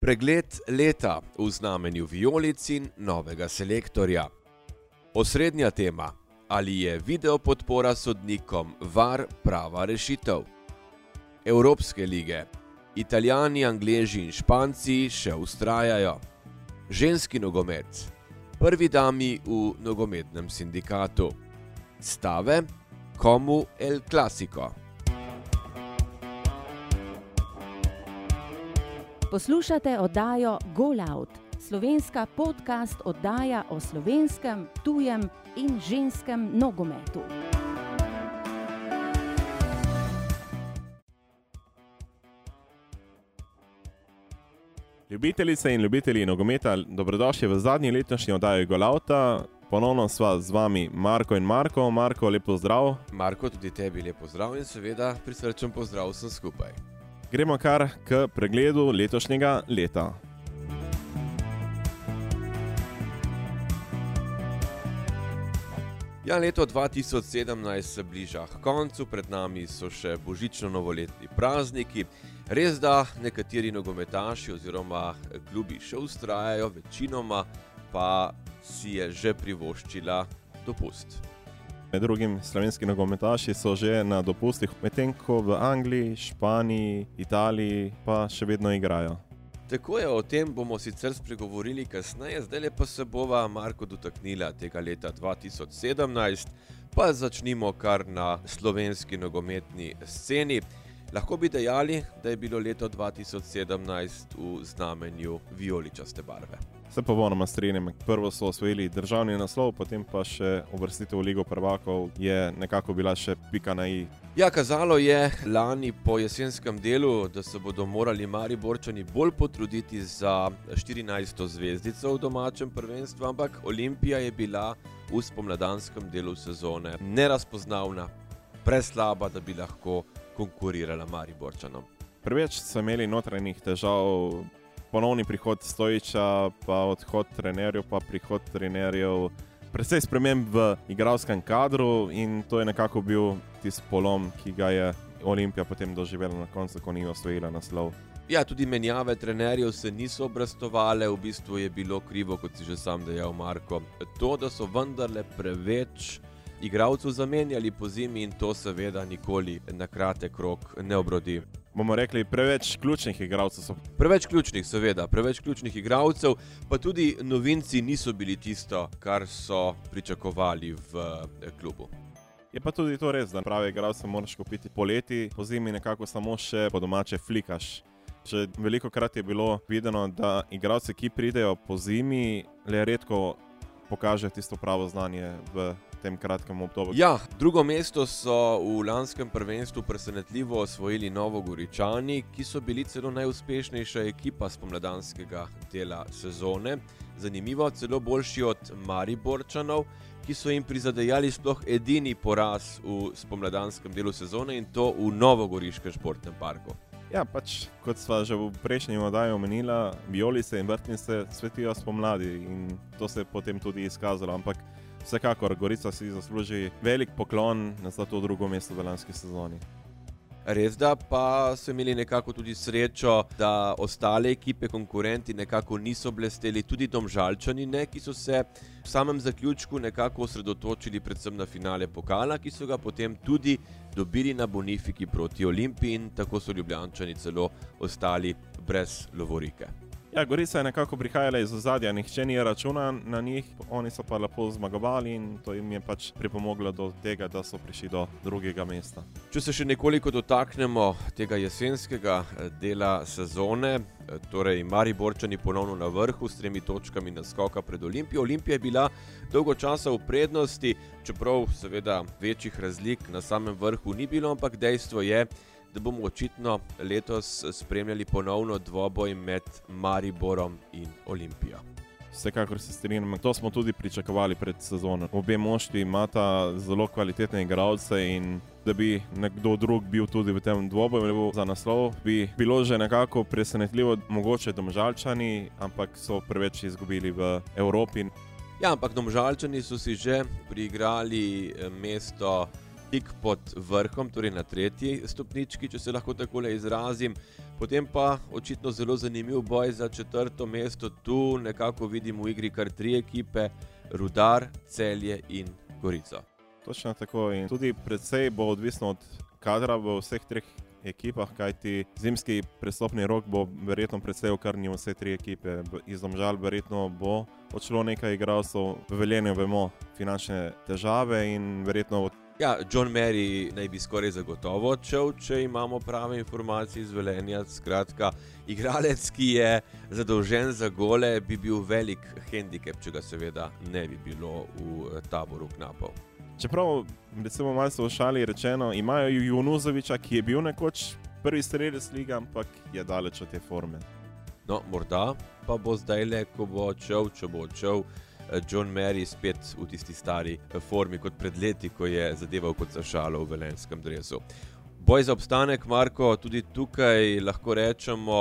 Pregled leta v znamenju vijolic in novega selektorja. Osrednja tema: ali je video podpora sodnikom var prava rešitev? Evropske lige. Italijani, Angleži in Španci še ustrajajo. Ženski nogomet. Prvi dami v nogometnem sindikatu. Stave, komu El Clasico. Poslušate oddajo Golout, slovenska podcast oddaja o slovenskem, tujem in ženskem nogometu. Ljubitelice in ljubitelji nogometa, dobrodošli v zadnji letošnji oddaji Golauta. Ponovno sva z vami Marko in Marko. Marko, lepo zdrav. Marko, tudi tebi lepo zdrav in seveda prisrčen pozdrav vsem skupaj. Gremo kar k pregledu letošnjega leta. Ja, leto 2017 se bliža k koncu, pred nami so še božično-novoletni prazniki. Res da nekateri nogometaši oziroma klubi še ustrajajo, večinoma pa si je že privoščila dopust. Med drugim slovenski nogometaši so že na dopustih, medtem ko v Angliji, Španiji, Italiji pa še vedno igrajo. Tako je, o tem bomo sicer spregovorili kasneje, zdaj pa se bova Marko dotaknila tega leta 2017, pa začnimo kar na slovenski nogometni sceni. Lahko bi dejali, da je bilo leto 2017 v znamenju vijoličaste barve. Se pa vonoma strinjam, prvo so osvojili državni naslov, potem pa še uvrstitev v Ligo prvakov je nekako bila še pika na i. Ja, kazalo je lani po jesenskem delu, da se bodo morali Mariborčani bolj potruditi za 14. zvezdico v domačem prvenstvu, ampak Olimpija je bila v spomladanskem delu sezone nerazpoznavna, preslaba, da bi lahko konkurirala Mariborčanom. Preveč so imeli notranjih težav, ponovni prihod Stojiča, pa odhod trenerjev, pa prihod trenerjev. Predvsej sprememb v igralskem kadru in to je nekako bil tisti polom, ki ga je Olimpija potem doživela na koncu, ko ni osvojila naslov. Ja, tudi menjave trenerjev se niso obrestovale, v bistvu je bilo krivo, kot si že sam dejal, Marko. To, da so vendarle preveč igralcev zamenjali po zimi in to seveda nikoli na kratek rok ne obrodi. Bomo rekli, preveč ključnih igralcev so. Preveč ključnih, seveda, preveč ključnih igralcev, pa tudi novinci niso bili tisto, kar so pričakovali v eh, klubu. Je pa tudi to res, da pravi igralce moraš kupiti poleti, po zimi nekako samo še po domače flikaš. Že veliko krat je bilo videno, da igralci, ki pridejo po zimi, le redko pokažejo tisto pravo znanje v tem kratkem obdobju. Ja, drugo mesto so v lanskem prvenstvu presenetljivo osvojili Novogoričani, ki so bili celo najuspešnejša ekipa spomladanskega dela sezone. Zanimivo, celo boljši od Mariborčanov, ki so jim prizadejali sploh edini poraz v spomladanskem delu sezone in to v Novogoriškem športnem parku. Ja, pač kot sva že v prejšnji oddaji omenila, violice in vrtnice svetijo spomladi in to se je potem tudi izkazalo. Ampak vsekakor Gorica si zasluži velik poklon za to drugo mesto v lanski sezoni. Res da pa so imeli nekako tudi srečo, da ostale ekipe, konkurenti nekako niso blesteli, tudi domžalčani, ne, ki so se v samem zaključku nekako osredotočili predvsem na finale pokala, ki so ga potem tudi dobili na Bonifiki proti Olimpiji in tako so ljubljančani celo ostali brez Lovorike. Ja, Gorica je nekako prihajala iz ozadja, nihče ni računal na njih, oni so pa lepo zmagovali in to jim je pač pripomoglo do tega, da so prišli do drugega mesta. Če se še nekoliko dotaknemo tega jesenskega eh, dela sezone, eh, torej Mariborčani ponovno na vrhu s tremi točkami naskoka pred Olimpijo. Olimpija je bila dolgo časa v prednosti, čeprav seveda večjih razlik na samem vrhu ni bilo, ampak dejstvo je, da bomo očitno letos spremljali ponovno dvoboj med Mariborom in Olimpijo. Vsekakor se strinjam, to smo tudi pričakovali pred sezono. Obe moštvi imata zelo kvalitetne igralce in da bi nekdo drug bil tudi v tem dvoboju za naslov, bi bilo že nekako presenetljivo, mogoče domžalčani, ampak so preveč izgubili v Evropi. Ja, ampak domžalčani so si že priigrali mesto tik pod vrhom, torej na tretji stopnički, če se lahko tako izrazim. Potem pa očitno zelo zanimiv boj za četrto mesto. Tu nekako vidimo v igri kar tri ekipe: Rudar, Celje in Gorica. Točno tako. In tudi predvsej bo odvisno od kadra v vseh treh ekipah, kajti zimski prestopni rok bo verjetno predvsej okrnil vse tri ekipe. Iz domžal verjetno bo odšlo nekaj igralcev, v veljenju vemo finančne težave in verjetno. Ja, John Mary naj bi skoraj zagotovo odšel, če imamo prave informacije iz Velenja. Skratka, igralec, ki je zadolžen za gole, bi bil velik handicap, če ga seveda ne bi bilo v taboru knapov. Čeprav, recimo, malo so v šali rečeno, imajo Junuzoviča, ki je bil nekoč prvi strelec lige, ampak je daleč od te forme. No, morda pa bo zdaj le, ko bo odšel, če bo odšel. John Mary spet v tisti stari formi kot pred leti, ko je zadeval kot šalo v velenskem drevesu. Boj za obstanek, Marko, tudi tukaj lahko rečemo,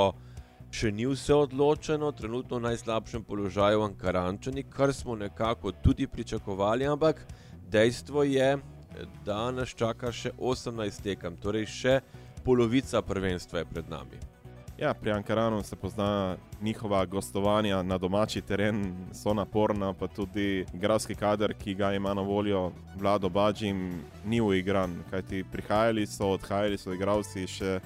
še ni vse odločeno, trenutno v najslabšem položaju Ankarančani, kar smo nekako tudi pričakovali, ampak dejstvo je, da nas čaka še 18 tekem, torej še polovica prvenstva je pred nami. Ja, pri Ankaranu se pozna njihova gostovanja na domači teren, so naporna, pa tudi igralski kader, ki ga ima na voljo vlado Bađim, ni uigran. Kajti prihajali so, odhajali so igralci še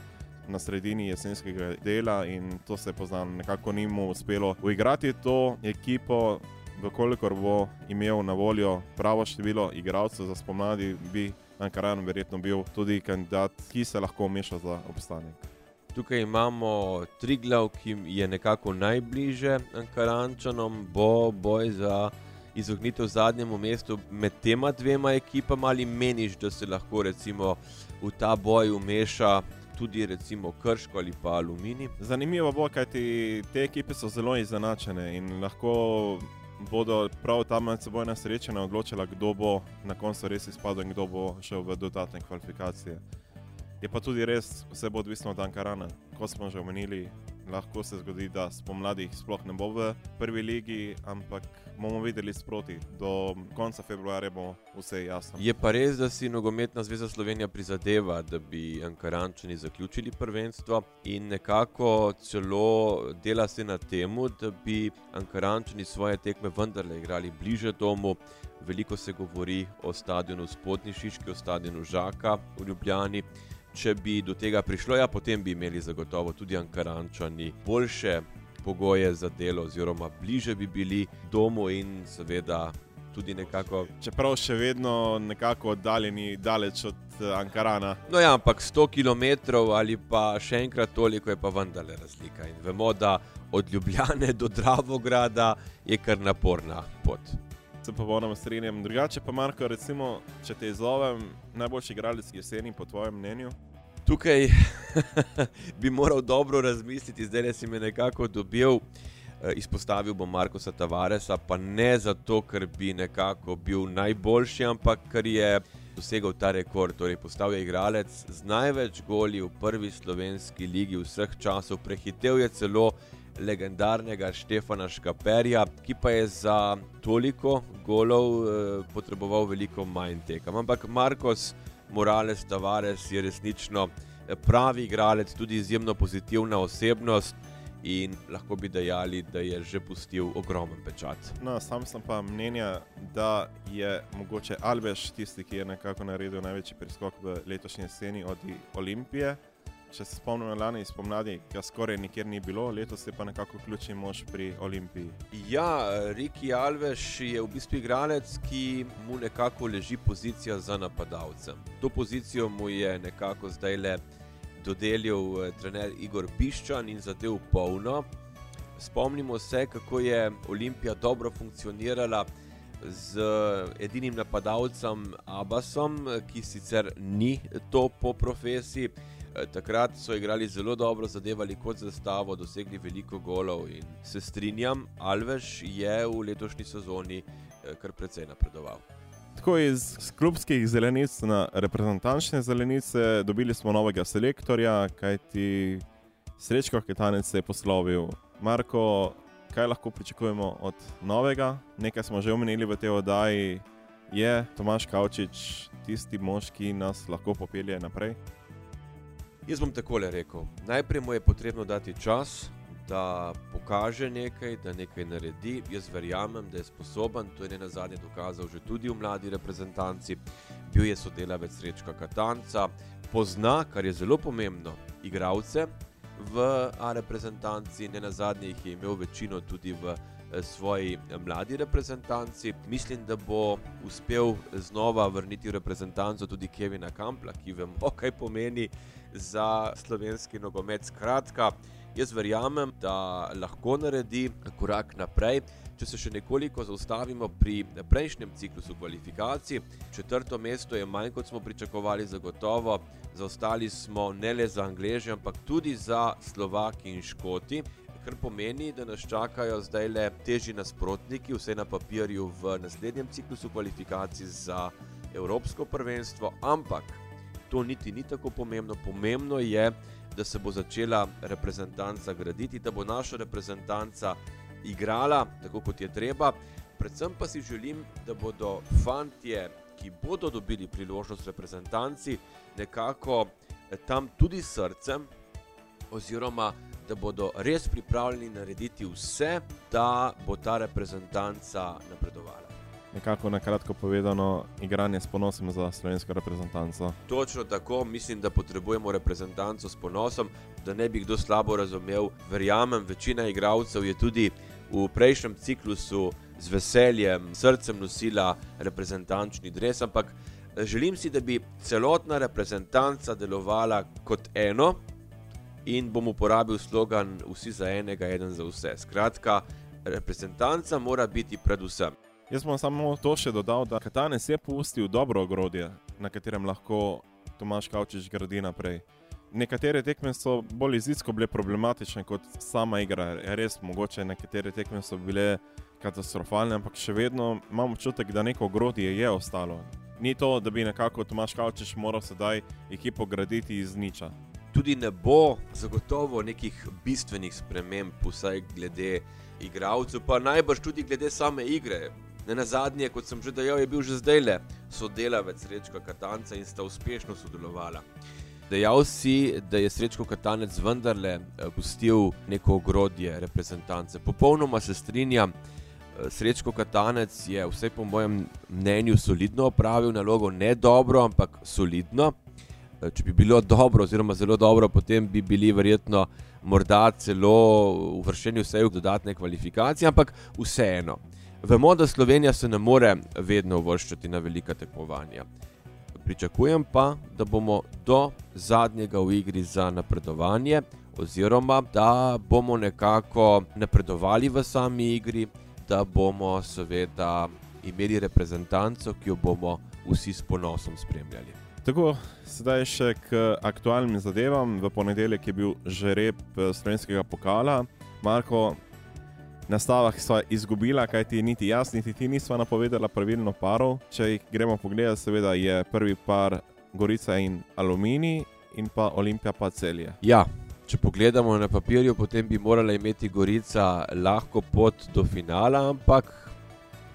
na sredini jesenskega dela in to se pozna, nekako ni mu uspelo uigrati to ekipo Vkolikor bo imel na voljo pravo število igralcev za spomladi, bi Ankaran verjetno bil tudi kandidat, ki se lahko meša za obstanek. Tukaj imamo tri glav, ki je nekako najbližje Ankarančanom, bo boj za izognitev zadnjemu mestu med tema dvema ekipama ali meniš, da se lahko recimo v ta boj umeša tudi recimo Krško ali pa Alumini? Zanimivo bo, kajti te ekipe so zelo izenačene in lahko bodo prav ta medsebojna srečanja odločila, kdo bo na koncu res izpadel in kdo bo šel v dodatne kvalifikacije. Je pa tudi res, vse bo odvisno od Ankarana. Kot smo že omenili, lahko se zgodi, da spomladi sploh ne bo v prvi ligi, ampak bomo videli sproti. Do konca februarja bo vse jasno. Je pa res, da si nogometna zveza Slovenija prizadeva, da bi Ankarančani zaključili prvenstvo in nekako celo dela se na tem, da bi Ankarančani svoje tekme vendarle igrali bliže domu. Veliko se govori o stadionu Spodnji Šiški, o stadionu Žaka v Ljubljani če bi do tega prišlo, ja, potem bi imeli zagotovo tudi Ankarančani boljše pogoje za delo, oziroma bliže bi bili domu in seveda. Nekako... Čeprav še vedno nekako oddaljeni, daleč od uh, Ankarana. No, ja, ampak 100 km ali pa še enkrat toliko je pa vendarle razlika. In vemo, da od Ljubljane do Dravograda je kar naporna pot se popolnoma strinjam. Drugače pa, Marko, recimo, če te izzovem, najboljši igralec jeseni, po tvojem mnenju? Tukaj bi moral dobro razmisliti, zdaj si me nekako dobil. Eh, izpostavil bom Markoša Tavaresa, pa ne zato, ker bi nekako bil najboljši, ampak ker je dosegel ta rekord. Torej, postal je igralec z največ goli v prvi slovenski ligi vseh časov, prehitev je celo legendarnega Štefana Škaperja, ki pa je za toliko golov eh, potreboval veliko manj tekem. Ampak Markos Morales Tavares je resnično eh, pravi igralec, tudi izjemno pozitivna osebnost. In lahko bi dejali, da je že pustil ogromen pečat. No, sam sem pa mnenja, da je mogoče Alves tisti, ki je nekako naredil največji preskok v letošnji jeseni od Olimpije če se spomnim lani spomladi, ga skoraj nikjer ni bilo, letos je pa nekako ključni mož pri Olimpiji. Ja, Riki Alves je v bistvu igralec, ki mu nekako leži pozicija za napadalcem. To pozicijo mu je nekako zdaj le dodelil eh, trener Igor Piščan in zadev polno. Spomnimo se, kako je Olimpija dobro funkcionirala. Z edinim napadalcem Abbasom, ki sicer ni to po profesiji, Eh, takrat so igrali zelo dobro, zadevali kot zastavo, dosegli veliko golov in se strinjam, Alves je v letošnji sezoni eh, kar precej napredoval. Tako iz klubskih zelenic na reprezentančne zelenice dobili smo novega selektorja, kajti Srečko Ketanec se je poslovil. Marko, kaj lahko pričakujemo od novega? Nekaj smo že omenili v tej oddaji. Je Tomaš Kavčič tisti mož, ki nas lahko popelje naprej? Jaz bom takole rekel. Najprej mu je potrebno dati čas, da pokaže nekaj, da nekaj naredi. Jaz verjamem, da je sposoben, to je ne na zadnje dokazal že tudi v mladi reprezentanci. Bil je sodelavec Srečka Katanca, pozna, kar je zelo pomembno, igralce v A reprezentanci, ne na zadnje jih je imel večino tudi v svoji eh, mladi reprezentanci. Mislim, da bo uspel znova vrniti v reprezentanco tudi Kevina Kampla, ki vemo, kaj pomeni za slovenski nogomet. Skratka, Jaz verjamem, da lahko naredi korak naprej. Če se še nekoliko zaustavimo pri prejšnjem ciklusu kvalifikacij, četrto mesto je manj, kot smo pričakovali, zagotovo. Zaostali smo ne le za Angleži, ampak tudi za Slovaki in Škoti. Kar pomeni, da nas čakajo zdaj le težji nasprotniki, vse na papirju v naslednjem ciklusu kvalifikacij za Evropsko prvenstvo. Ampak to niti ni tako pomembno. Pomembno je, da se bo začela reprezentanca graditi, da bo naša reprezentanca igrala tako, kot je treba. Predvsem pa si želim, da bodo fantje, ki bodo dobili priložnost reprezentanci, nekako eh, tam tudi srcem, oziroma da bodo res pripravljeni narediti vse, da bo ta reprezentanca napredovala nekako na kratko povedano, igranje s ponosom za slovensko reprezentanco. Točno tako, mislim, da potrebujemo reprezentanco s ponosom, da ne bi kdo slabo razumel. Verjamem, večina igralcev je tudi v prejšnjem ciklusu z veseljem, srcem nosila reprezentančni dres, ampak eh, želim si, da bi celotna reprezentanca delovala kot eno. In bom uporabil slogan: Vsi za enega, eden za vse. Skratka, reprezentanca mora biti predvsem. Jaz bom samo to še dodal, da Katanes je pustil dobro ogrodje, na katerem lahko Tomaš Kavčič gradi naprej. Nekatere tekme so bolj izidsko bile problematične kot sama igra. Je res mogoče, nekatere tekme so bile katastrofalne, ampak še vedno imam občutek, da neko ogrodje je ostalo. Ni to, da bi nekako Tomaš Kavčič moral sedaj ekipo graditi iz niča. Tudi ne bo zagotovo nekih bistvenih sprememb, vsaj glede igralcev, pa najbrž tudi glede same igre. Ne na zadnje, kot sem že dejal, je bil že zdaj le sodelavec Srečka Katanca in sta uspešno sodelovala. Dejal si, da je Srečko Katanec vendarle eh, pustil neko ogrodje reprezentance. Popolnoma se strinjam. Eh, Srečko Katanec je, vse po mojem mnenju, solidno opravil nalogo, ne dobro, ampak solidno. Eh, če bi bilo dobro, oziroma zelo dobro, potem bi bili verjetno morda celo uvrščeni vse v dodatne kvalifikacije, ampak vseeno. Vemo, da Slovenija se ne more vedno uvrščati na velika tekmovanja. Pričakujem pa, da bomo do zadnjega v igri za napredovanje, oziroma da bomo nekako napredovali v sami igri, da bomo seveda imeli reprezentanco, ki jo bomo vsi s ponosom spremljali. Tako, sedaj še k aktualnim zadevam. V ponedeljek je bil žreb eh, slovenskega pokala. Marko, na stavah sva izgubila, kaj ti niti jaz, niti ti nisva napovedala pravilno parov. Če jih gremo pogledat, seveda je prvi par Gorica in Alumini in pa Olimpija pa celje. Ja. Če pogledamo na papirju, potem bi morala imeti Gorica lahko pot do finala, ampak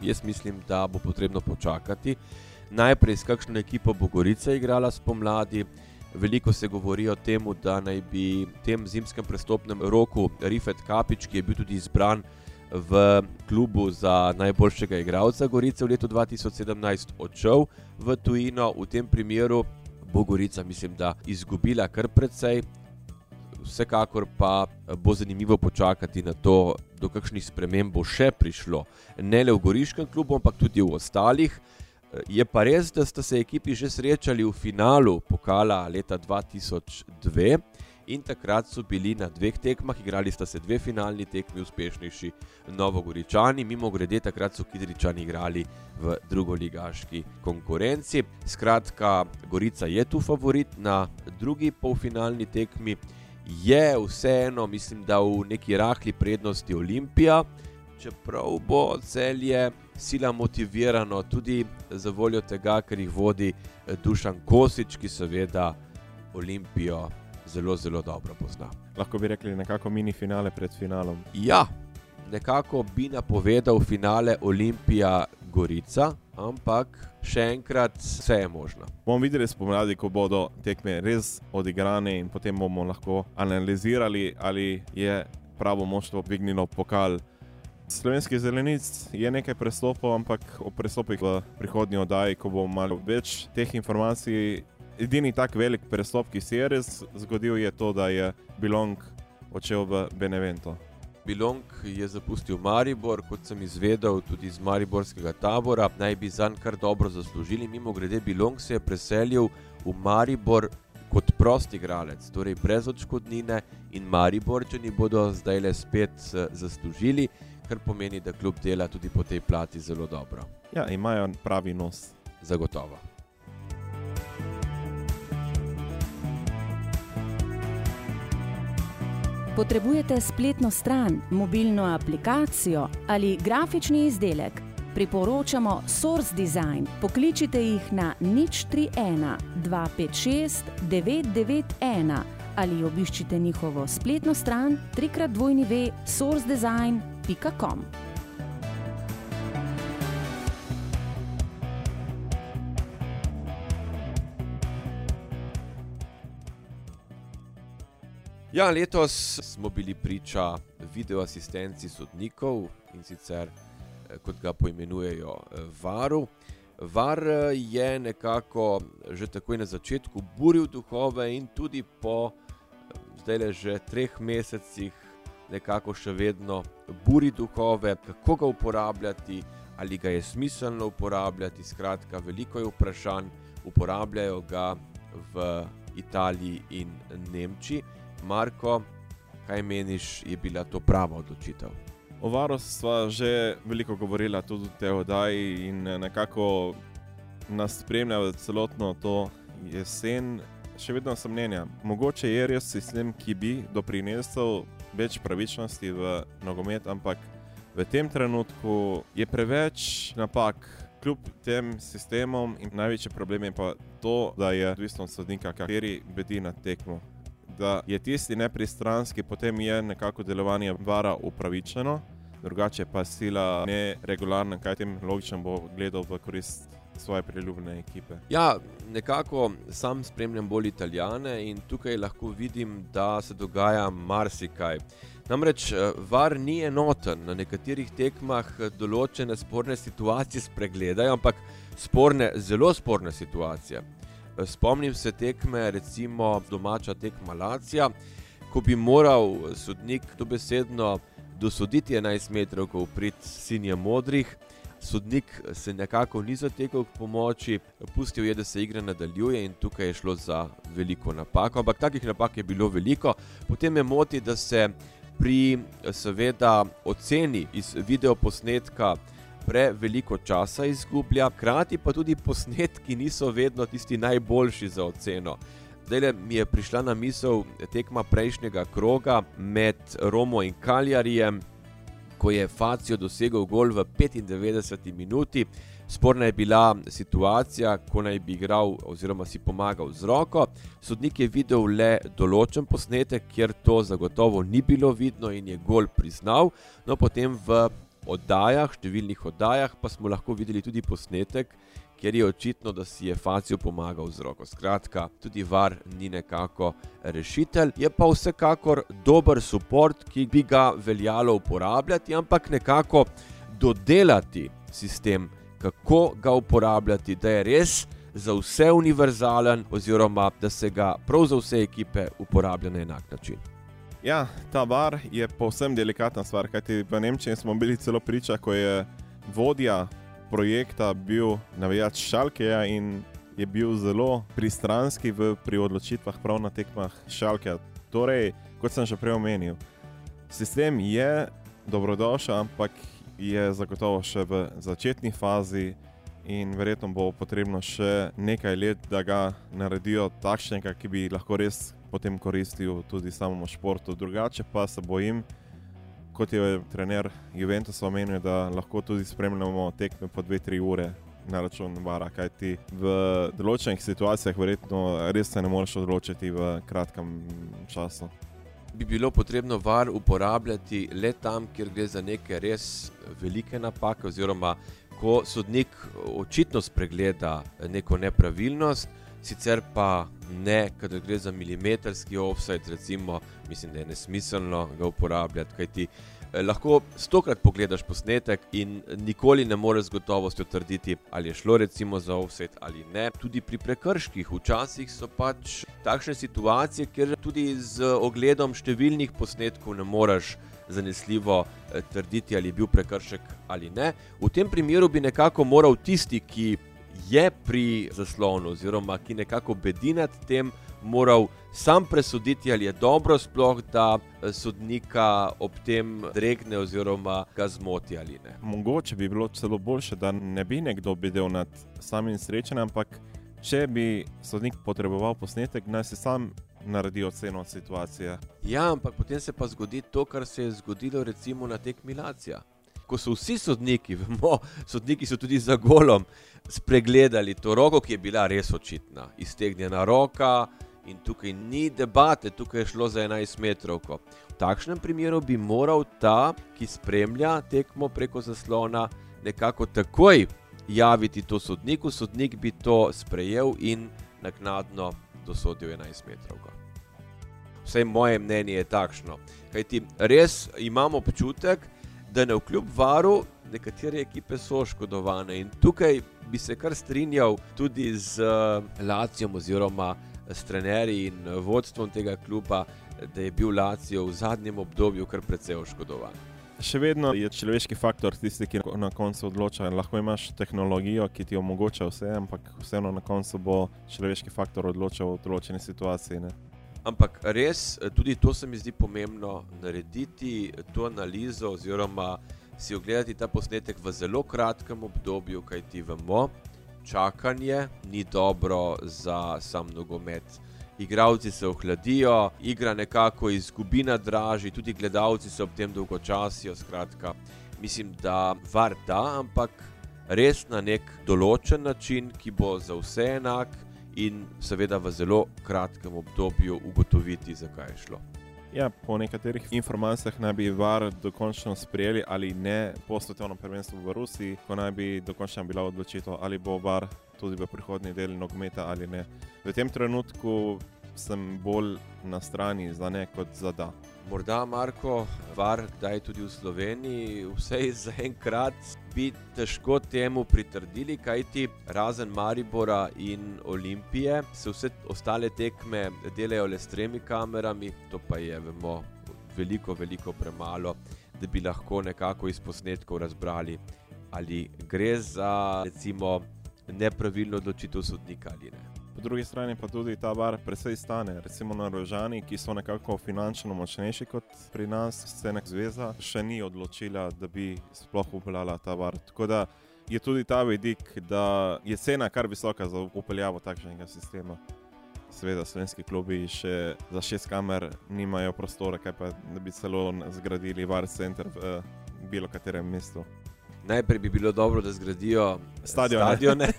jaz mislim, da bo potrebno počakati. Najprej s kakšno ekipo bo Gorica igrala spomladi. Veliko se govori o tem, da naj bi v tem zimskem prestopnem roku Rifet Kapič, ki je bil tudi izbran v klubu za najboljšega igralca Gorice v letu 2017, odšel v tujino. V tem primeru bo Gorica, mislim, da izgubila kar precej. Vsekakor pa bo zanimivo počakati na to, do kakšnih sprememb bo še prišlo. Ne le v Goriškem klubu, ampak tudi v ostalih. Je pa res, da sta se ekipi že srečali v finalu pokala leta 2002 in takrat so bili na dveh tekmah, igrali sta se dve finalni tekmi, uspešnejši Novogoričani, mimo grede, takrat so Kidričani igrali v drugoligaški konkurenci. Skratka, Gorica je tu favorit na drugi polfinalni tekmi, je vseeno, mislim, da v neki rahli prednosti Olimpija čeprav bo celje sila motivirano tudi za voljo tega, ker jih vodi eh, Dušan Kosič, ki seveda Olimpijo zelo, zelo dobro pozna. Lahko bi rekli nekako mini finale pred finalom. Ja, nekako bi napovedal finale Olimpija Gorica, ampak še enkrat, vse je možno. Bomo videli spomladi, ko bodo tekme res odigrane in potem bomo lahko analizirali, ali je pravo moštvo dvignilo pokal. Slovenski zelenic je nekaj prestopov, ampak o prestopih v prihodnji oddaji, ko bomo malo več teh informacij. Edini tak velik prestop, ki se je res zgodil, je to, da je Bilong odšel v Benevento. Bilong je zapustil Maribor, kot sem izvedel, tudi iz Mariborskega tabora, naj bi zanj kar dobro zaslužili. Mimo grede, Bilong se je preselil v Maribor kot prost igralec, torej brez odškodnine, in Mariborčani bodo zdaj le spet eh, zaslužili, kar pomeni, da kljub dela tudi po tej plati zelo dobro. Ja, imajo pravi nos. Zagotovo. Potrebujete spletno stran, mobilno aplikacijo ali grafični izdelek? Priporočamo Source Design. Pokličite jih na nič 31 256 991 ali obiščite njihovo spletno stran www.sourcedesign.com. Ja, letos smo bili priča video asistenci sodnikov in sicer eh, kot ga poimenujejo eh, Varu. Var eh, je nekako že takoj na začetku buril duhove in tudi po zdaj le že treh mesecih nekako še vedno buri duhove, kako ga uporabljati, ali ga je smiselno uporabljati. Skratka, veliko je vprašanj, uporabljajo ga v Italiji in Nemčiji. Marko, kaj meniš, je bila to prava odločitev? O varu smo že veliko govorili, tudi v tej oddaji, in nekako nas spremlja celotno to jesen. Še vedno sem mnenja, mogoče je res sistem, ki bi doprinesel več pravičnosti v nogomet, ampak v tem trenutku je preveč napak. Kljub tem sistemom, in največji problem je pa to, da je odvisno od sodnika, kateri bedi na tekmo da je tisti nepristranski, potem je nekako delovanje vara upravičeno, drugače pa sila neregularna, kaj tem logično bo gledal v korist svoje priljubljene ekipe. Ja, nekako sam spremljam bolj italijane in tukaj lahko vidim, da se dogaja marsikaj. Namreč eh, var ni enoten, na nekaterih tekmah eh, določene sporne situacije spregledajo, ampak sporne, zelo sporne situacije. Spomnim se tekme, recimo domača tekma Lacija, ko bi moral sodnik dobesedno dosoditi 11 metrov, ko prid sinje modrih. Sodnik se nekako ni zatekel k pomoči, pustil je, da se igra nadaljuje in tukaj je šlo za veliko napako. Ampak takih napak je bilo veliko. Potem me moti, da se pri seveda oceni iz videoposnetka preveliko časa izgublja, hkrati pa tudi posnetki niso vedno tisti najboljši za oceno. Zdaj mi je prišla na misel tekma prejšnjega kroga med Romo in Kaljarijem, ko je Facijo dosegel gol v 95 minuti. Sporna je bila situacija, ko naj bi igral oziroma si pomagal z roko. Sodnik je videl le določen posnetek, kjer to zagotovo ni bilo vidno in je gol priznal. No, potem v oddajah, številnih oddajah, pa smo lahko videli tudi posnetek, kjer je očitno, da si je Facijo pomagal z roko. Skratka, tudi var ni nekako rešitelj, je pa vsekakor dober podpor, ki bi ga veljalo uporabljati, ampak nekako dodelati sistem, kako ga uporabljati, da je res. Za vse univerzalen, oziroma da se ga prav za vse ekipe uporablja na enak način. Ja, ta bar je povsem delikatna stvar, kajti v Nemčiji smo bili celo priča, ko je vodja projekta bil navijač Šalkeja in je bil zelo pristranski v, pri odločitvah prav na tekmah Šalkeja. Torej, kot sem že prej omenil, sistem je dobrodošel, ampak je zagotovo še v začetni fazi. In verjetno bo potrebno še nekaj let, da ga naredijo takšnega, ki bi lahko res potem koristil tudi samemu športu. Drugače pa se bojim, kot je trener Juventus omenil, da lahko tudi spremljamo tekme po 2-3 ure na račun vara, kajti v določenih situacijah verjetno res se ne moreš odločiti v kratkem času. Bi bilo potrebno var uporabljati le tam, kjer gre za neke res velike napake, oziroma ko sodnik očitno spregleda neko nepravilnost, sicer pa ne, kadar gre za milimetrski offset, recimo, mislim, da je nesmiselno ga uporabljati, kajti eh, lahko stokrat pogledaš posnetek in nikoli ne moreš z gotovostjo trditi, ali je šlo recimo za offset ali ne. Tudi pri prekrških včasih so pač takšne situacije, kjer tudi z ogledom številnih posnetkov ne moreš zanesljivo eh, trditi, ali je bil prekršek ali ne. V tem primeru bi nekako moral tisti, ki je pri zaslonu, oziroma ki nekako bedi nad tem, moral sam presoditi, ali je dobro sploh, da eh, sodnika ob tem dregne oziroma ga zmoti ali ne. Mogoče bi bilo celo boljše, da ne bi nekdo bedel nad samim srečanjem, ampak če bi sodnik potreboval posnetek, naj se sam naredi oceno situacije. Ja, ampak potem se pa zgodi to, kar se je zgodilo recimo na tekmilacijah. Ko so vsi sodniki, vemo, sodniki so tudi za golom, spregledali to roko, ki je bila res očitna, iztegnjena roka, in tukaj ni debate, tukaj je šlo za 11 metrov. V takšnem primeru bi moral ta, ki spremlja tekmo preko zaslona, nekako takoj javiti to sodniku, sodnik bi to sprejel in naknadno dosodil 11 metrov. Vse moje mnenje je takšno. Kaj ti res imamo občutek, da ne vkljub varu, nekatere ekipe so oškodovane in tukaj bi se kar strinjal tudi z uh, Lacijom oziroma s trenerji in vodstvom tega kluba, da je bil Lacijo v zadnjem obdobju kar precej oškodovan. Še vedno je človeški faktor tisti, ki na koncu odloča. Lahko imaš tehnologijo, ki ti omogoča vse, ampak vseeno na koncu bo človeški faktor odločal v določeni situaciji. Ne? Ampak res, tudi to se mi zdi pomembno, narediti to analizo, oziroma si ogledati ta posnetek v zelo kratkem obdobju, kaj ti vemo, čakanje ni dobro za sam nogomet. Igravci se ohladijo, igra nekako izgubi na draži, tudi gledalci se ob tem dolgočasijo. Skratka, mislim, da var da, ampak res na nek določen način, ki bo za vse enak in seveda v zelo kratkem obdobju ugotoviti, zakaj je šlo. Ja, po nekaterih informacijah naj bi VAR dokončno sprejeli ali ne po svetovnem prvenstvu v Rusiji, ko naj bi dokončno bila odločitev, ali bo VAR tudi v prihodnji del nogometa ali ne. V tem trenutku sem bolj na strani za ne kot za da. Morda Marko, var, kdaj tudi v Sloveniji, vse za enkrat bi težko temu pritrdili, kajti razen Maribora in Olimpije se vse ostale tekme delajo le s tremi kamerami, to pa je, vemo, veliko, veliko premalo, da bi lahko nekako iz posnetkov razbrali, ali gre za recimo nepravilno odločitev sodnika ali ne. Po drugi strani pa tudi ta bar precej stane. Recimo na Rožani, ki so nekako finančno močnejši kot pri nas, Scenek Zveza še ni odločila, da bi sploh upeljala ta bar. Tako da je tudi ta vidik, da je cena kar visoka za upeljavo takšnega sistema. Seveda, slovenski klubi še za šest kamer nimajo prostora, kaj pa da bi celo zgradili var center v eh, bilo katerem mestu. Najprej bi bilo dobro, da zgradijo Stadione. stadione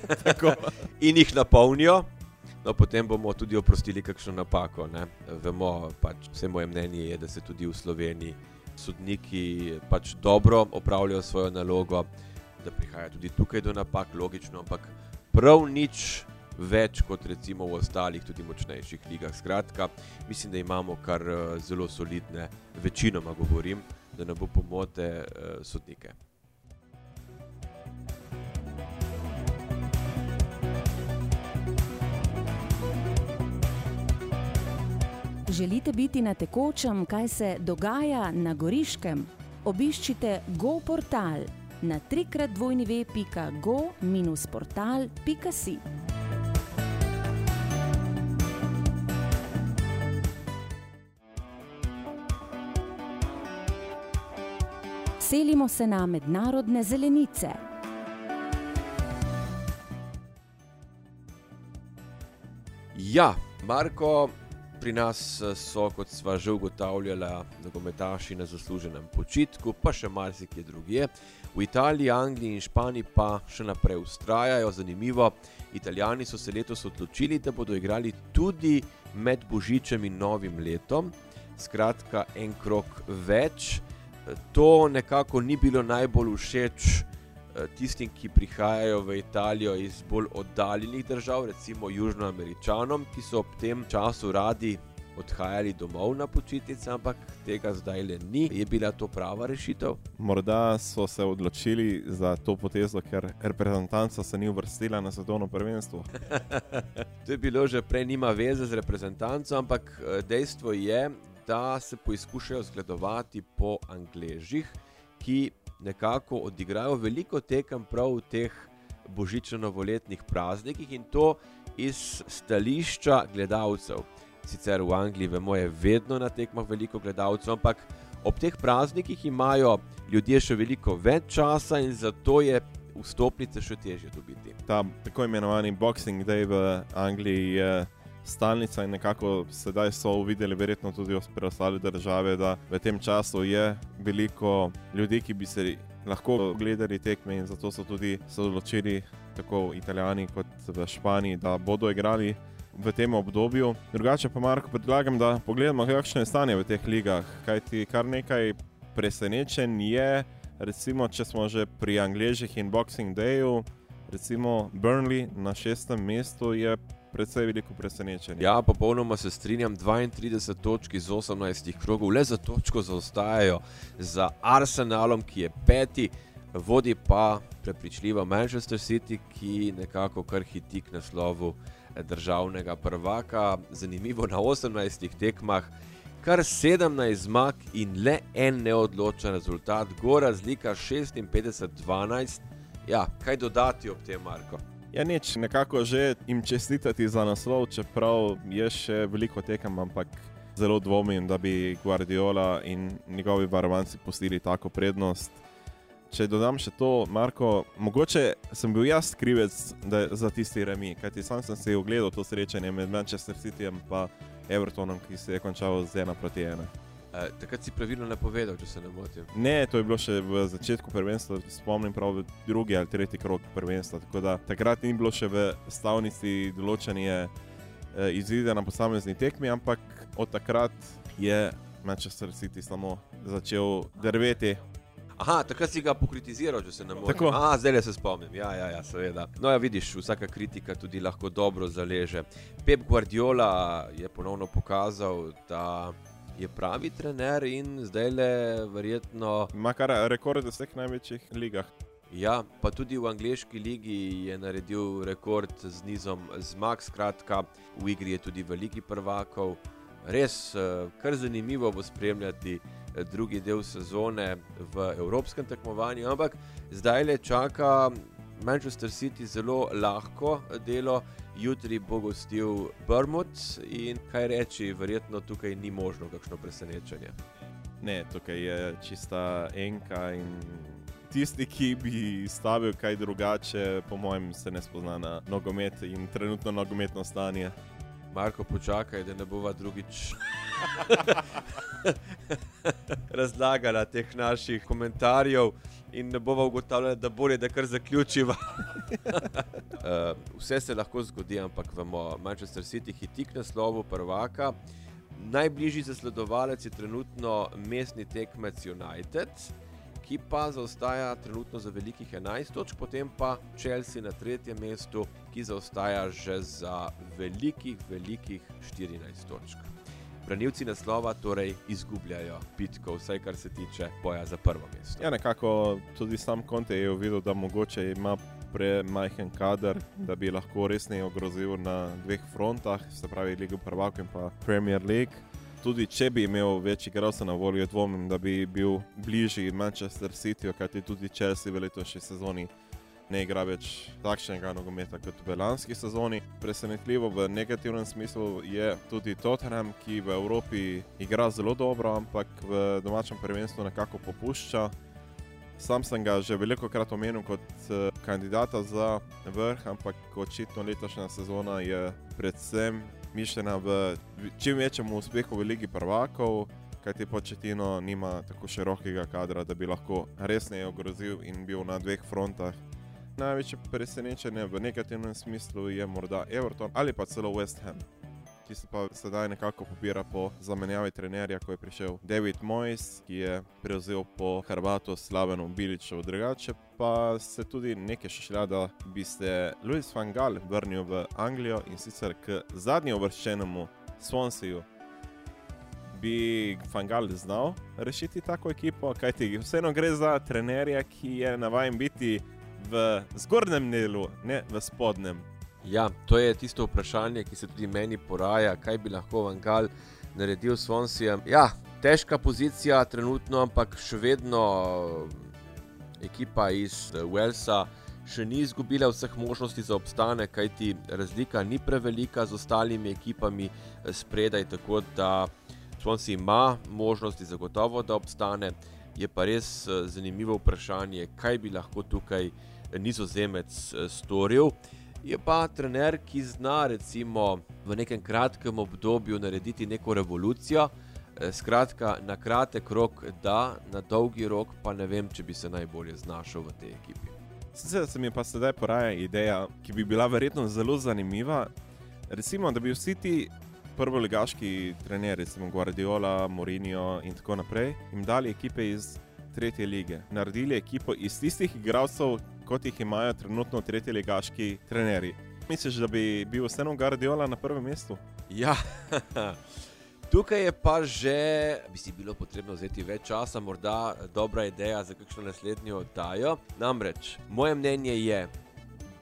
in jih napolnijo. No, potem bomo tudi oprostili kakšno napako. Ne? Vemo, pač, vse moje mnenje je, da se tudi v Sloveniji sodniki pač dobro opravljajo svojo nalogo, da prihaja tudi tukaj do napak, logično, ampak prav nič več kot recimo v ostalih, tudi močnejših ligah. Skratka, mislim, da imamo kar zelo solidne, večinoma govorim, da ne bo pomote eh, sodnike. Želite biti na tekočem, kaj se dogaja na Goriškem? Obiščite Go portal na trikratvojneve.go-portal.si. Selimo se na mednarodne zelenice. Ja, Marko, pri nas eh, so, kot sva že ugotavljala, nogometaši na zasluženem počitku, pa še marsikje drugje. V Italiji, Angliji in Španiji pa še naprej ustrajajo. Zanimivo, Italijani so se letos odločili, da bodo igrali tudi med Božičem in Novim letom, skratka, en krok več. To nekako ni bilo najbolj všeč eh, tistim, ki prihajajo v Italijo iz bolj oddaljenih držav, recimo Južnoameričanom, ki so ob tem času radi odhajali domov na počitnice, ampak tega zdaj le ni. Je bila to prava rešitev? Morda so se odločili za to potezo, ker reprezentanca se ni uvrstila na svetovno prvenstvo. to je bilo že prej, nima veze z reprezentanco, ampak eh, dejstvo je, da se poizkušajo zgledovati po Angležih, ki nekako odigrajo veliko tekem prav v teh božično-novoletnih praznikih in to iz stališča gledalcev. Sicer v Angliji, vemo, je vedno na tekmah veliko gledalcev, ampak ob teh praznikih imajo ljudje še veliko več časa in zato je vstopnice še težje dobiti. Ta tako imenovani Boxing Day v Angliji je stalnica in nekako sedaj so uvideli, verjetno tudi ostale države, da v tem času je veliko ljudi, ki bi se lahko gledali tekme in zato so tudi se odločili, tako italijani kot v Španiji, da bodo igrali. V tem obdobju. Drugače pa, Marko, predlagam, da pogledamo, kakšno je stanje v teh ligah. Kaj ti kar nekaj presenečen je, recimo, če smo že pri Angležih in Boxing Dayu, recimo Burnley na šestem mestu je precej veliko presenečenje. Ja, popolnoma se strinjam. 32 točk iz 18 krogov, le za točko zaostajajo za Arsenalom, ki je peti, vodi pa prepričljivo Manchester City, ki nekako kar hiti k naslovu državnega prvaka. Zanimivo na 18 tekmah. Kar 17 zmag in le en neodločen rezultat, gora razlika 56-12. Ja, kaj dodati ob tem, Marko? Ja, nič, nekako že jim čestitati za naslov, čeprav je še veliko tekem, ampak zelo dvomim, da bi Guardiola in njegovi varovanci pustili tako prednost. Če dodam še to, Marko, mogoče sem bil jaz krivec da, za tisti remi, kajti sam sem si ogledal to srečanje med Manchester Cityjem in Evertonom, ki se je končalo z 1 proti 1. Uh, takrat si pravilno napovedal, če se ne motim. Ne, to je bilo še v začetku prvenstva, spomnim prav drugi ali tretji krok prvenstva. Tako da takrat ni bilo še v stavnici določanje uh, eh, izide na posamezni tekmi, ampak od takrat je Manchester City samo začel drveti Aha, takrat si ga pokritiziral, če se ne motim. A, zdaj se spomnim. Ja, ja, ja, seveda. No, ja, vidiš, vsaka kritika tudi lahko dobro zaleže. Pep Guardiola je ponovno pokazal, da je pravi trener in zdaj le verjetno. Ima kar rekord v vseh največjih ligah. Ja, pa tudi v angliški ligi je naredil rekord z nizom zmag, skratka, v igri je tudi veliki prvakov. Res, eh, kar zanimivo bo spremljati eh, drugi del sezone v evropskem tekmovanju, ampak zdaj le čaka Manchester City zelo lahko delo, jutri bo gostil Brmut in kaj reči, verjetno tukaj ni možno kakšno presenečenje. Ne, tukaj je čista enka in tisti, ki bi stavil kaj drugače, po mojem, se ne spozna na nogomet in trenutno nogometno stanje. Marko, počakaj, da ne bova drugič razlagala teh naših komentarjev in ne bova ugotavljala, da bolje, da kar zaključiva. uh, vse se lahko zgodi, ampak vemo, Manchester City hiti k naslovu prvaka. Najbližji zasledovalec je trenutno mestni tekmec United, ki pa zaostaja trenutno za velikih 11 točk, potem pa Chelsea na tretjem mestu, ki zaostaja že za velikih, velikih 14 točk branilci naslova torej izgubljajo bitko, vsaj kar se tiče boja za prvo mesto. Ja, nekako tudi sam Konte je videl, da mogoče ima premajhen kader, da bi lahko resneje ogrozil na dveh frontah, se pravi Ligo Prvaka in pa Premier League. Tudi če bi imel več igralcev na voljo, dvomim, da bi bil bližji Manchester City, kajti tudi Chelsea v letošnji sezoni ne igra več takšnega nogometa kot v lanski sezoni. Presenetljivo v negativnem smislu je tudi Tottenham, ki v Evropi igra zelo dobro, ampak v domačem prvenstvu nekako popušča. Sam sem ga že veliko krat omenil kot uh, kandidata za vrh, ampak očitno letošnja sezona je predvsem mišljena v čim večjem uspehu v Ligi prvakov, kajti početino nima tako širokega kadra, da bi lahko resneje ogrozil in bil na dveh frontah največje presenečenje v negativnem smislu je morda Everton ali pa celo West Ham. ki se pa sedaj nekako pobira po zamenjavi trenerja, ko je prišel David Moyes, ki je prevzel po Hrvatu Slavenu Biliču. Drugače pa se tudi nekaj šešlja, da bi se Louis van Gaal vrnil v Anglijo in sicer k zadnji uvrščenemu Swanseju. Bi Fangal znal rešiti tako ekipo, kajti vseeno gre za trenerja, ki je navaden biti v zgornjem delu, ne v spodnjem. Ja, to je tisto vprašanje, ki se tudi meni poraja, kaj bi lahko Vangal naredil s Fonsijem. Ja, težka pozicija trenutno, ampak še vedno ekipa iz Walesa še ni izgubila vseh možnosti za obstanek, kajti razlika ni prevelika z ostalimi ekipami spredaj, tako da Swansea ima možnosti zagotovo, da obstane. Je pa res zanimivo vprašanje, kaj bi lahko tukaj nizozemec storil. Je pa trener, ki zna recimo v nekem kratkem obdobju narediti neko revolucijo. Skratka, na kratek rok, da, na dolgi rok, pa ne vem, če bi se najbolje znašel v tej ekipi. Sicer se mi pa sedaj poraja ideja, ki bi bila verjetno zelo zanimiva. Recimo, da bi vsi ti prvoligaški trenerji, recimo Guardiola, Mourinho in tako naprej, jim dali ekipe iz tretje lige. Naredili ekipo iz tistih igralcev, kot jih imajo trenutno tretje ligaški trenerji. Misliš, da bi bil vseeno Guardiola na prvem mestu? Ja, tukaj je pa že, bi si bilo potrebno vzeti več časa, morda dobra ideja za kakšno naslednjo oddajo. Namreč, moje mnenje je,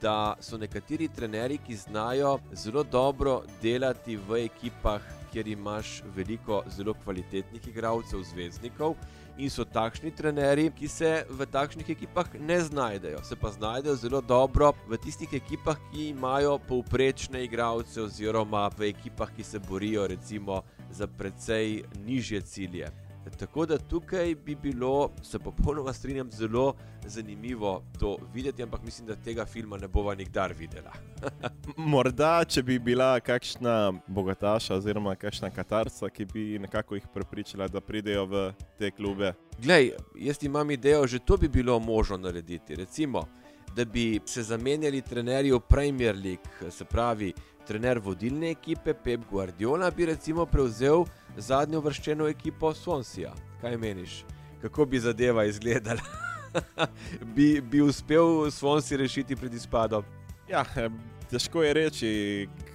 da so nekateri trenerji, ki znajo zelo dobro delati v ekipah, kjer imaš veliko zelo kvalitetnih igralcev, zvezdnikov. In so takšni trenerji, ki se v takšnih ekipah ne znajdejo, se pa znajdejo zelo dobro v tistih ekipah, ki imajo povprečne igralce, oziroma v ekipah, ki se borijo recimo za precej nižje cilje. Tako da tukaj bi bilo, se popolnoma strinjam, zelo zanimivo to videti, ampak mislim, da tega filma ne bova nikdar videla. Morda, če bi bila kakšna bogataša oziroma kakšna katarca, ki bi nekako jih prepričala, da pridejo v te klube. Glej, jaz imam idejo, že to bi bilo možno narediti. Recimo, da bi se zamenjali trenerji v Premier League, se pravi, trener vodilne ekipe Pep Guardiola bi recimo prevzel zadnjo vrščeno ekipo Swansea. Kaj meniš, kako bi zadeva izgledala? bi, bi uspel Swansea rešiti pred izpadom? Ja, težko je reči.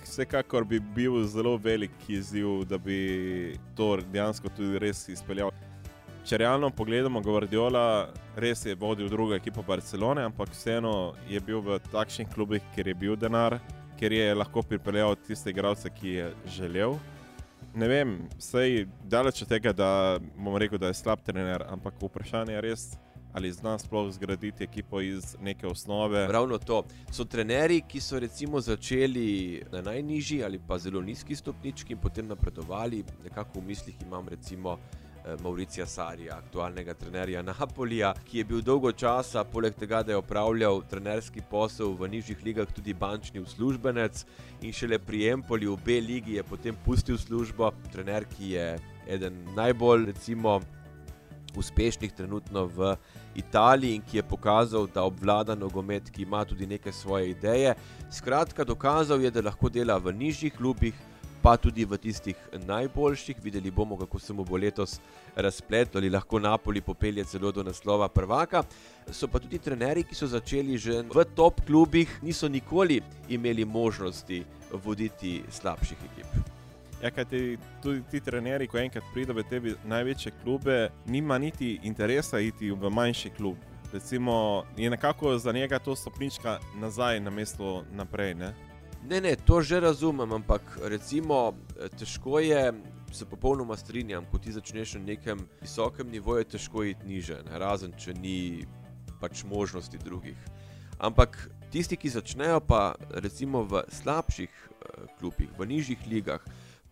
Vsekakor bi bil zelo velik izziv, da bi to dejansko tudi res izpeljal. Če realno pogledamo, Guardiola res je vodil drugo ekipo Barcelone, ampak vseeno je bil v takšnih klubih, kjer je bil denar, kjer je lahko pripeljal tiste igralce, ki je želel. Ne vem, sej daleč od tega, da bom rekel, da je slab trener, ampak vprašanje je res, ali zna sploh zgraditi ekipo iz neke osnove. Ravno to. So trenerji, ki so recimo začeli na najnižji ali pa zelo nizki stopnički in potem napredovali. Nekako v mislih imam recimo Mauricija Sarija, aktualnega trenerja Napolija, ki je bil dolgo časa, poleg tega, da je opravljal trenerski posel v nižjih ligah, tudi bančni uslužbenec in šele pri Empoli v B ligi je potem pustil službo. Trener, ki je eden najbolj recimo uspešnih trenutno v Italiji in ki je pokazal, da obvlada nogomet, ki ima tudi neke svoje ideje. Skratka, dokazal je, da lahko dela v nižjih klubih, pa tudi v tistih najboljših. Videli bomo, kako se mu bo letos razpletlo, ali lahko Napoli popelje celo do naslova prvaka. So pa tudi trenerji, ki so začeli že v top klubih, niso nikoli imeli možnosti voditi slabših ekip. Ja, kaj ti, tudi ti trenerji, ko enkrat pridejo v te največje klube, nima niti interesa iti v manjši klub. Recimo, je nekako za njega to stopnička nazaj, na mesto naprej. Ne? Ne, ne, to že razumem, ampak recimo, težko je. Se popolnoma strinjam, ko ti začneš na nekem visokem nivoju, je težko iti niže, ne? razen če ni pač možnosti drugih. Ampak tisti, ki začnejo pa recimo v slabših uh, klubih, v nižjih ligah,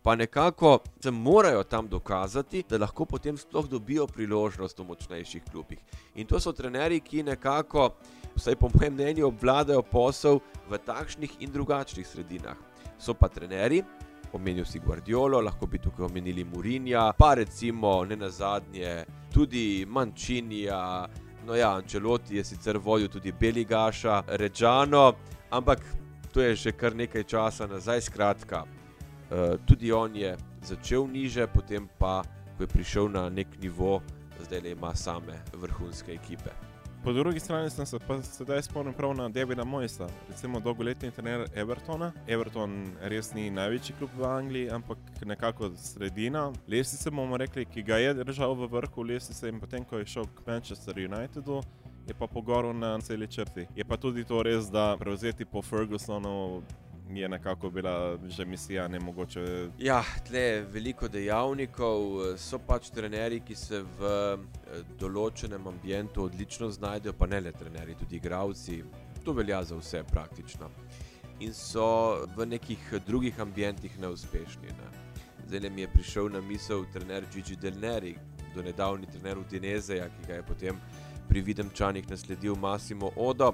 pa nekako se morajo tam dokazati, da lahko potem sploh dobijo priložnost v močnejših klubih. In to so trenerji, ki nekako, vsaj po mojem mnenju, obvladajo posel v takšnih in drugačnih sredinah. So pa trenerji, omenil si Guardiolo, lahko bi tukaj omenili Murinja, pa recimo ne na zadnje tudi Mančinija. No, ja, Ančeloti je sicer vodil tudi Beligaša, Rečano, ampak to je že kar nekaj časa nazaj, skratka. Uh, tudi on je začel niže, potem pa, ko je prišel na nek nivo, zdaj le ima same vrhunske ekipe. Po drugi strani sem se pa sedaj spomnil prav na Davida Mojsa, recimo dolgoletni trener Evertona. Everton res ni največji klub v Angliji, ampak nekako sredina. Lesice bomo rekli, ki ga je držal v vrhu lesice in potem, ko je šel k Manchester Unitedu, je pa pogoril na celi črti. Je pa tudi to res, da prevzeti po Fergusonu je nekako bila že misija ne mogoče. Ja, tle je veliko dejavnikov, so pač trenerji, ki se v eh, določenem ambientu odlično znajdejo, pa ne le trenerji, tudi igravci. To velja za vse praktično. In so v nekih drugih ambientih neuspešni. Ne. Zdaj mi je prišel na misel trener Gigi Delneri, do nedavni trener Udinezeja, ki ga je potem pri Videmčanih nasledil Massimo Odo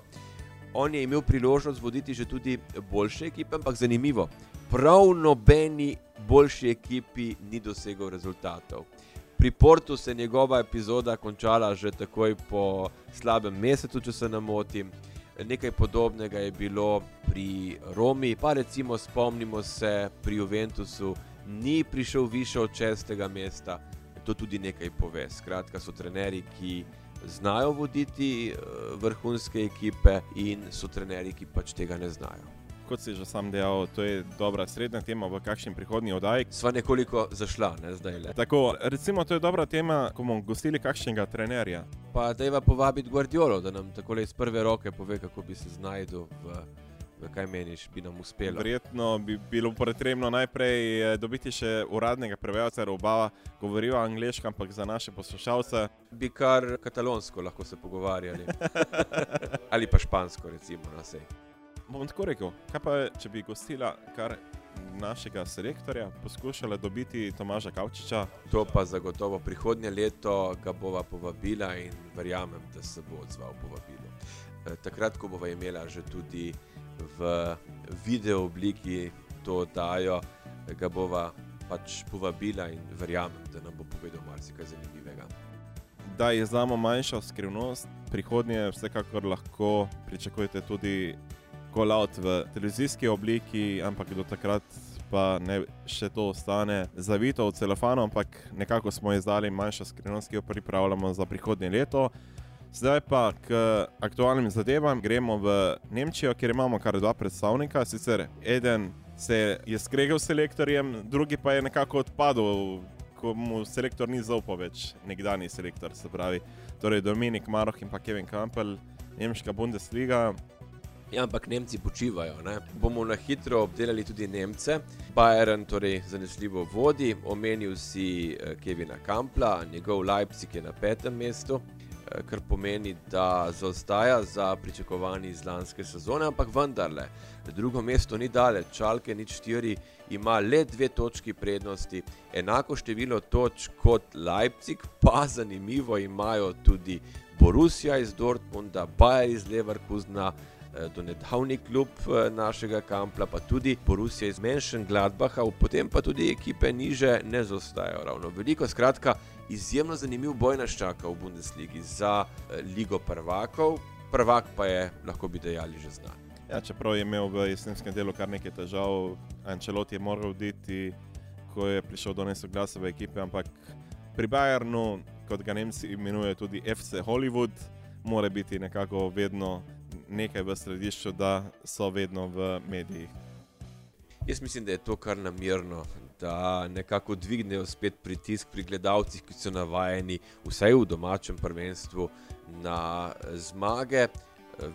on je imel priložnost voditi že tudi boljše ekipe, ampak zanimivo, prav nobeni boljši ekipi ni dosegel rezultatov. Pri Portu se je njegova epizoda končala že takoj po slabem mesecu, če se ne motim. Nekaj podobnega je bilo pri Romi, pa recimo spomnimo se pri Juventusu, ni prišel više od šestega mesta. To tudi nekaj pove. Skratka, so trenerji, ki znajo voditi eh, vrhunske ekipe in so trenerji, ki pač tega ne znajo. Kot si že sam dejal, to je dobra srednja tema v kakšni prihodnji oddaji. Sva nekoliko zašla, ne zdaj le. Tako, recimo, to je dobra tema, ko bomo gostili kakšnega trenerja. Pa da je povabiti Guardiolo, da nam tako iz prve roke pove, kako bi se znašel v Kaj meniš, bi nam uspelo? Verjetno bi bilo potrebno najprej eh, dobiti še uradnega prevajalca, ker oba govorijo angliško, ampak za naše poslušalce. Bi kar katalonsko lahko se pogovarjali. Ali pa špansko, recimo, na vse. Bom tako rekel, kaj pa če bi gostila kar našega selektorja, poskušala dobiti Tomaža Kavčiča? To pa zagotovo prihodnje leto ga bova povabila in verjamem, da se bo odzval povabilo. Eh, takrat, ko bova imela že tudi v video obliki to dajo, ga bova pač povabila in verjamem, da nam bo povedal marsikaj zanimivega. Da je znamo manjša skrivnost, prihodnje vsekakor lahko pričakujete tudi kolaut v televizijski obliki, ampak do takrat pa ne še to ostane zavito v celofanu, ampak nekako smo izdali manjšo skrivnost, ki jo pripravljamo za prihodnje leto. Zdaj pa k aktualnim zadevam. Gremo v Nemčijo, kjer imamo kar dva predstavnika. Sicer eden se je skregal s selektorjem, drugi pa je nekako odpadel, ko mu selektor ni zaupal več, nekdani selektor. Se pravi, torej Dominik Maroh in pa Kevin Campbell, Nemška Bundesliga. Ja, ampak Nemci počivajo. Ne? Bomo na hitro obdelali tudi Nemce. Bayern, torej zanesljivo vodi, omenil si eh, Kevina Kampla, njegov Leipzig je na petem mestu. Eh, kar pomeni, da zaostaja za pričakovanji iz lanske sezone, ampak vendarle, drugo mesto ni daleč, Čalke nič štiri ima le dve točki prednosti, enako število točk kot Leipzig, pa zanimivo imajo tudi Borussia iz Dortmunda, Bayer iz Leverkusna. Eh, do nedavni klub eh, našega kampla, pa tudi Borussia iz Menšen Gladbaha, potem pa tudi ekipe niže ne zostajajo ravno veliko. Skratka, izjemno zanimiv boj nas čaka v Bundesligi za eh, Ligo prvakov, prvak pa je, lahko bi dejali, že znan. Ja, čeprav je imel v jesenskem delu kar nekaj težav, Ančelot je moral oditi, ko je prišel do nesoglasja ekipe, ampak pri Bayernu, kot ga Nemci imenujejo tudi FC Hollywood, mora biti nekako vedno nekaj v središču, da so vedno v medijih. Jaz mislim, da je to kar namirno, da nekako dvignejo spet pritisk pri gledalcih, ki so navajeni, vsaj v domačem prvenstvu, na zmage.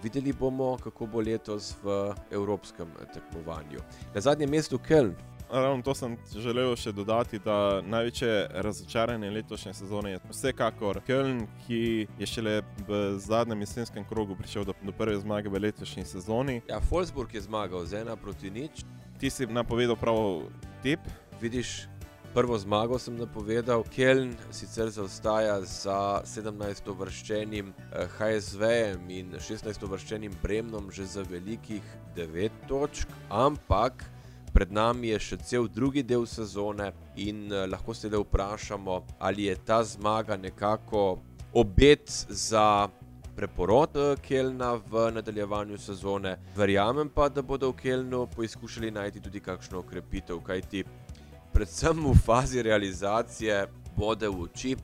Videli bomo, kako bo letos v evropskem tekmovanju. Na zadnjem mestu Keln, ravno to sem želel še dodati, da največje razočaranje letošnje sezone je vsekakor Köln, ki je šele v zadnjem jesenskem krogu prišel do, do prve zmage v letošnji sezoni. Ja, Wolfsburg je zmagal z ena proti nič. Ti si napovedal prav tip. Vidiš, prvo zmago sem napovedal. Köln sicer zaostaja za 17. vrščenim HSV-jem eh, in 16. vrščenim Bremnom že za velikih 9 točk, ampak Pred nami je še cel drugi del sezone in uh, lahko se le vprašamo, ali je ta zmaga nekako obet za preporod eh, Kelna v nadaljevanju sezone. Verjamem pa, da bodo v Kelnu poizkušali najti tudi kakšno okrepitev, kajti predvsem v fazi realizacije bode v oči,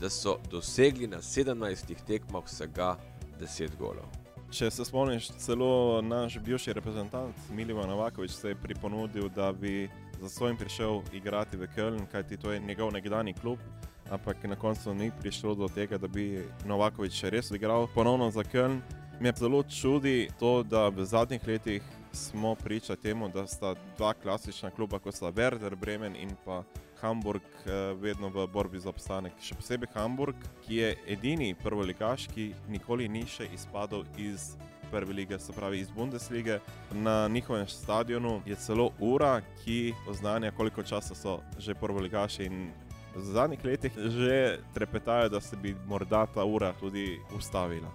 da so dosegli na 17 tekmah vsega 10 golov. Če se spomniš, celo naš bivši reprezentant Milivan Novakovič se je priponudil, da bi za svojim prišel igrati v Köln, kajti to je njegov nekdani klub. Ampak na koncu ni prišlo do tega, da bi Novakovič res igral ponovno za Köln. Me zelo čudi to, da v zadnjih letih smo priča temu, da sta dva klasična kluba, kot sta Werder Bremen in pa Hamburg, eh, vedno v borbi za obstanek. Še posebej Hamburg, ki je edini prvoligaš, ki nikoli ni še izpadel iz prve lige, se pravi iz Bundeslige. Na njihovem stadionu je celo ura, ki oznanja, koliko časa so že prvoligaši. V zadnjih letih že trepetajo, da se bi morda ta ura tudi ustavila.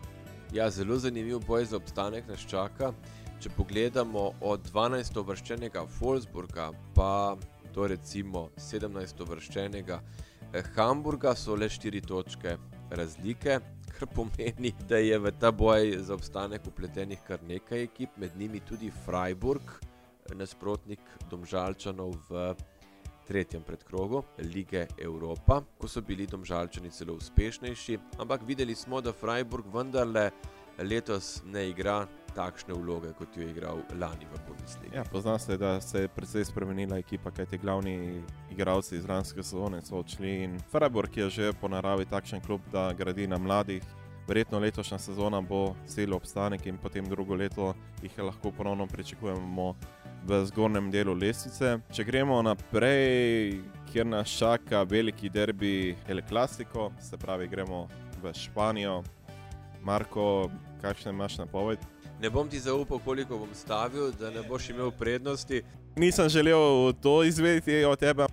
Ja, zelo zanimiv boj za obstanek nas čaka. Če pogledamo od 12. vrščenega Wolfsburga pa do recimo 17. vrščenega eh, Hamburga, so le 4 točke razlike kar pomeni, da je v ta boj za obstanek upletenih kar nekaj ekip, med njimi tudi Freiburg, nasprotnik Domžalčanov v tretjem predkrogu lige Evropa, ko so bili Domžalčani celo uspešnejši. Ampak videli smo, da Freiburg vendarle letos ne igra. Takšne vloge, kot jo je igral lani v Bundesliga. Ja, Pozna se, da se je precej spremenila ekipa, kaj ti glavni igralci iz lanske sezone so odšli. Freiburg je že po naravi takšen klub, da gradi na mladih, verjetno letošnja sezona bo celo obstanek in potem drugo leto jih lahko ponovno pričakujemo v zgornjem delu lestvice. Če gremo naprej, kjer nas čaka veliki derbi El Clasico, se pravi, gremo v Španijo. Marko, kakšne imaš napoved? Ne bom ti zaupal, koliko bom stavil, da ne boš imel prednosti. Nisem želel to izvedeti od tebe.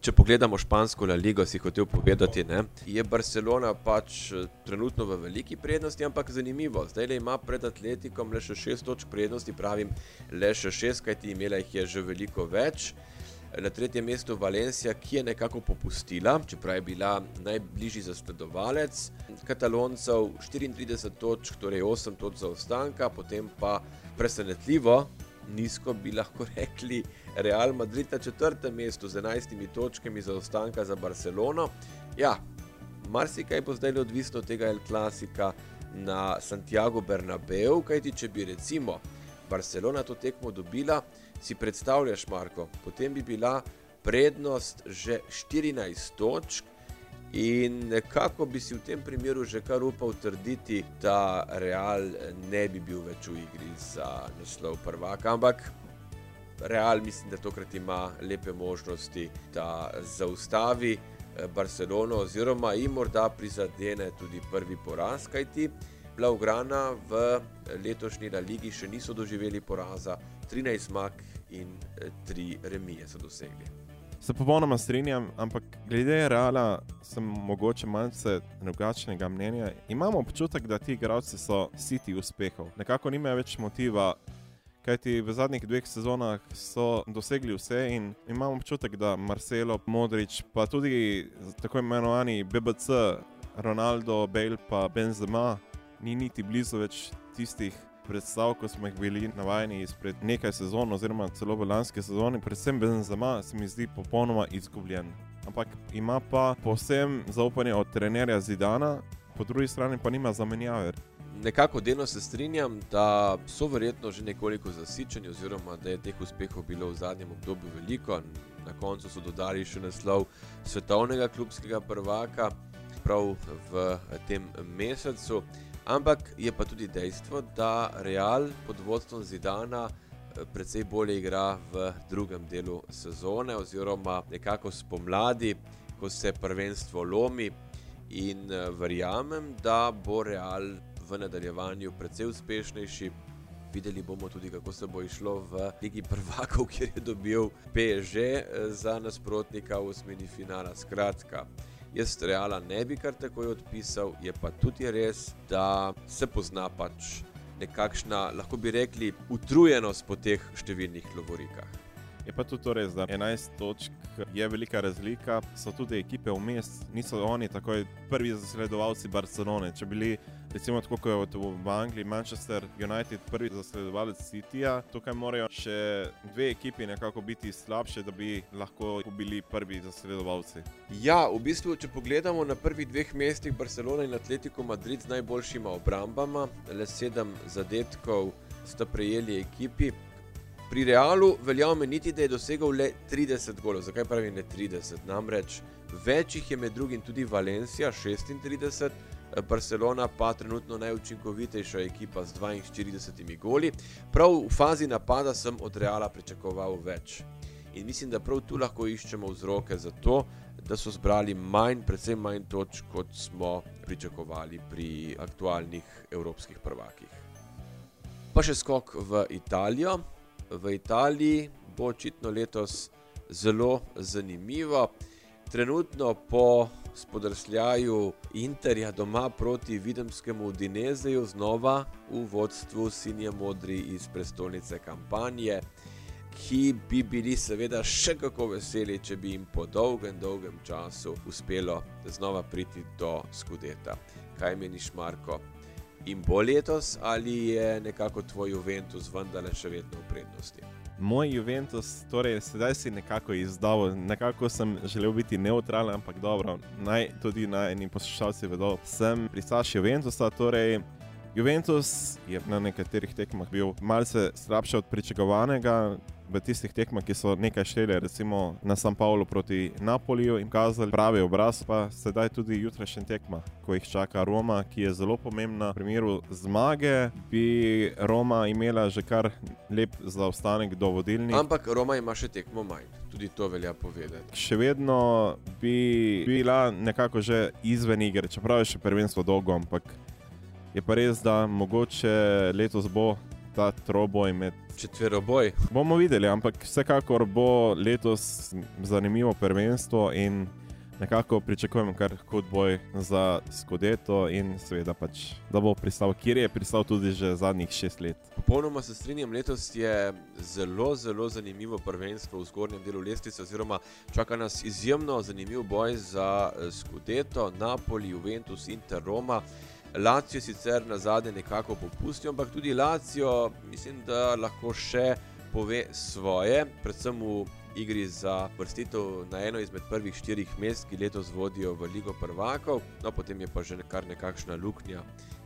Če pogledamo špansko La Ligo, si hotel povedati, ne, je Barcelona pač eh, trenutno v veliki prednosti, ampak zanimivo. Zdaj le ima pred Atletikom le še šest točk prednosti, pravim le še šest, kajti imela jih je že veliko več. Na tretjem mestu Valencija, ki je nekako popustila, čeprav je bila najbližji zasledovalec Kataloncev, 34 točk, torej 8 točk zaostanka, potem pa presenetljivo nizko bi lahko rekli Real Madrid na četrtem mestu z 11 točkami zaostanka za Barcelono. Ja, marsikaj bo zdaj odvisno od tega El Klasika na Santiago Bernabeu, kajti če bi recimo Barcelona to tekmo dobila, si predstavljaš, Marko, potem bi bila prednost že 14 točk. In nekako bi si v tem primeru že kar upal trditi, da Real ne bi bil več v igri za naslov prvaka, ampak Real mislim, da tokrat ima lepe možnosti, da zaustavi eh, Barcelono oziroma jim morda prizadene tudi prvi poraz, kajti Blaugrana v letošnji La Ligi še niso doživeli poraza, 13 zmag in 3 eh, remije so dosegli. Se popolnoma strinjam, ampak glede Reala sem mogoče malce drugačnega mnenja. Imam občutek, da ti igralci so siti uspehov, nekako nimajo več motiva. Kajti v zadnjih dveh sezonah so dosegli vse, in imam občutek, da Marcelo, Modrič, pa tudi tako imenovani BBC, Ronaldo, Bale, pa Benzema, ni niti blizu več tistih predstav, ko smo jih bili navajeni izpred nekaj sezon, oziroma celo v lanski sezoni, predvsem Benzema, se mi zdi popolnoma izgubljen. Ampak ima pa posebno zaupanje od trenerja Zidana, po drugi strani pa nima zamenjave. Nekako delno se strinjam, da so verjetno že nekoliko zasičeni, oziroma da je teh uspehov bilo v zadnjem obdobju veliko. Na koncu so dodali še naslov svetovnega klubskega prvaka, prav v tem mesecu. Ampak je pa tudi dejstvo, da Real pod vodstvom Zidana eh, precej bolje igra v drugem delu sezone, oziroma nekako spomladi, ko se prvenstvo lomi. In eh, verjamem, da bo Real v nadaljevanju precej uspešnejši. Videli bomo tudi, kako se bo išlo v Ligi prvakov, kjer je dobil PSG eh, za nasprotnika v osmini finala. Skratka. Jaz reala ne bi kar takoj odpisal, je pa tudi res, da se pozna pač nekakšna, lahko bi rekli, utrujenost po teh številnih lovorikah. Je pa tudi to res, da 11 točk je velika razlika, so tudi ekipe vmes, niso oni takoj prvi zasledovalci Barcelone. Če bili recimo tako kot v Angliji, Manchester United, prvi zasledovalec Cityja, tukaj morajo še dve ekipi nekako biti slabše, da bi lahko bili prvi zasledovalci. Ja, v bistvu, če pogledamo na prvih dveh mestih Barcelona in Atletico Madrid z najboljšima obrambama, le sedem zadetkov sta prejeli ekipi. Pri Realu velja omeniti, da je dosegel le 30 golov. Zakaj pravim ne 30? Namreč večjih je med drugim tudi Valencija 36, Barcelona pa trenutno najučinkovitejša ekipa z 42 goli. Prav v fazi napada sem od Reala pričakoval več. In mislim, da prav tu lahko iščemo vzroke za to, da so zbrali manj, predvsem manj točk, kot smo pričakovali pri aktualnih evropskih prvakih. Pa še skok v Italijo. V Italiji bo očitno letos zelo zanimivo. Trenutno po spodrsljaju Interja doma proti Videmskemu Dinezeju, znova v vodstvu Sinja Modri iz prestolnice kampanje, ki bi bili seveda še kako veseli, če bi jim po dolgem, dolgem času uspelo znova priti do skudeta. Kaj meniš, Marko? In bo letos ali je nekako tvoj Juventus vendarle še vedno v prednosti? Moj Juventus, torej sedaj si nekako izdal, nekako sem želel biti neutralen, ampak dobro, naj tudi na eni poslušalci vedo, sem pristaš Juventusa, torej Juventus je na nekaterih tekmah bil malce slabši od pričakovanega, v tistih tekmah, ki so nekaj šteli, recimo na San Paulu proti Napoliju in kazali pravi obraz, pa sedaj tudi jutrašnji tekma, ko jih čaka Roma, ki je zelo pomembna. V primeru zmage bi Roma imela že kar lep zaostanek do vodilnih. Ampak Roma ima še tekmo manj, tudi to velja povedati. Še vedno bi bila nekako že izven igre, čeprav je še prvenstvo dolgo, ampak je pa res, da mogoče letos bo ta troboj med Četveroboj. Bomo videli, ampak vsekakor bo letos zanimivo prvenstvo in nekako pričakujem kar hud boj za Skodeto in seveda pač, da bo pristal, kjer je pristal tudi že zadnjih šest let. Popolnoma se strinjam, letos je zelo, zelo zanimivo prvenstvo v zgornjem delu lestvice, oziroma čaka nas izjemno zanimiv boj za Skodeto, Napoli, Juventus, Inter, Roma. Lacijo sicer na zadnje nekako popustijo, ampak tudi Lacijo mislim, da lahko še pove svoje, predvsem v igri za vrstitev na eno izmed prvih štirih mest, ki letos vodijo v Ligo prvakov. No, potem je pa že kar nekakšna luknja,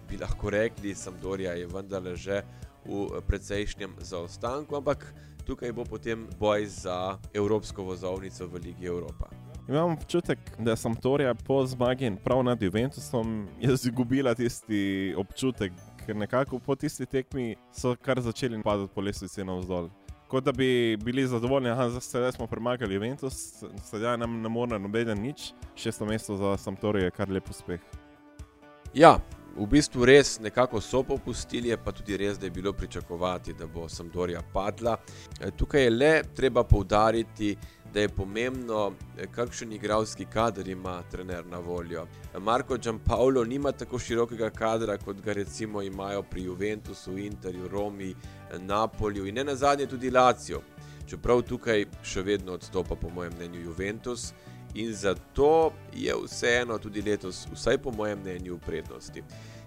bi lahko rekli, Sampdoria je vendarle že v precejšnjem zaostanku, ampak tukaj bo potem boj za evropsko vozovnico v Ligi Evropa. Imam občutek, da sem Torija po zmagi in prav nad Juventusom izgubila tisti občutek, ker nekako po tisti tekmi so kar začeli padati po lestvici navzdol. Kot da bi bili zadovoljni, da zdaj smo premagali Juventus, sedaj nam ne more nobeden nič, šesto mesto za Sampdorijo je kar lep uspeh. Ja, v bistvu res nekako so popustili, pa tudi res, da je bilo pričakovati, da bo Sampdorija padla. Tukaj je le treba poudariti, da je pomembno, kakšen igralski kader ima trener na voljo. Marko Giampaolo nima tako širokega kadra, kot ga recimo imajo pri Juventusu, Interju, Romi, Napoliju in ne nazadnje tudi Lacijo. Čeprav tukaj še vedno odstopa, po mojem mnenju, Juventus in zato je vseeno tudi letos, vsaj po mojem mnenju, v prednosti.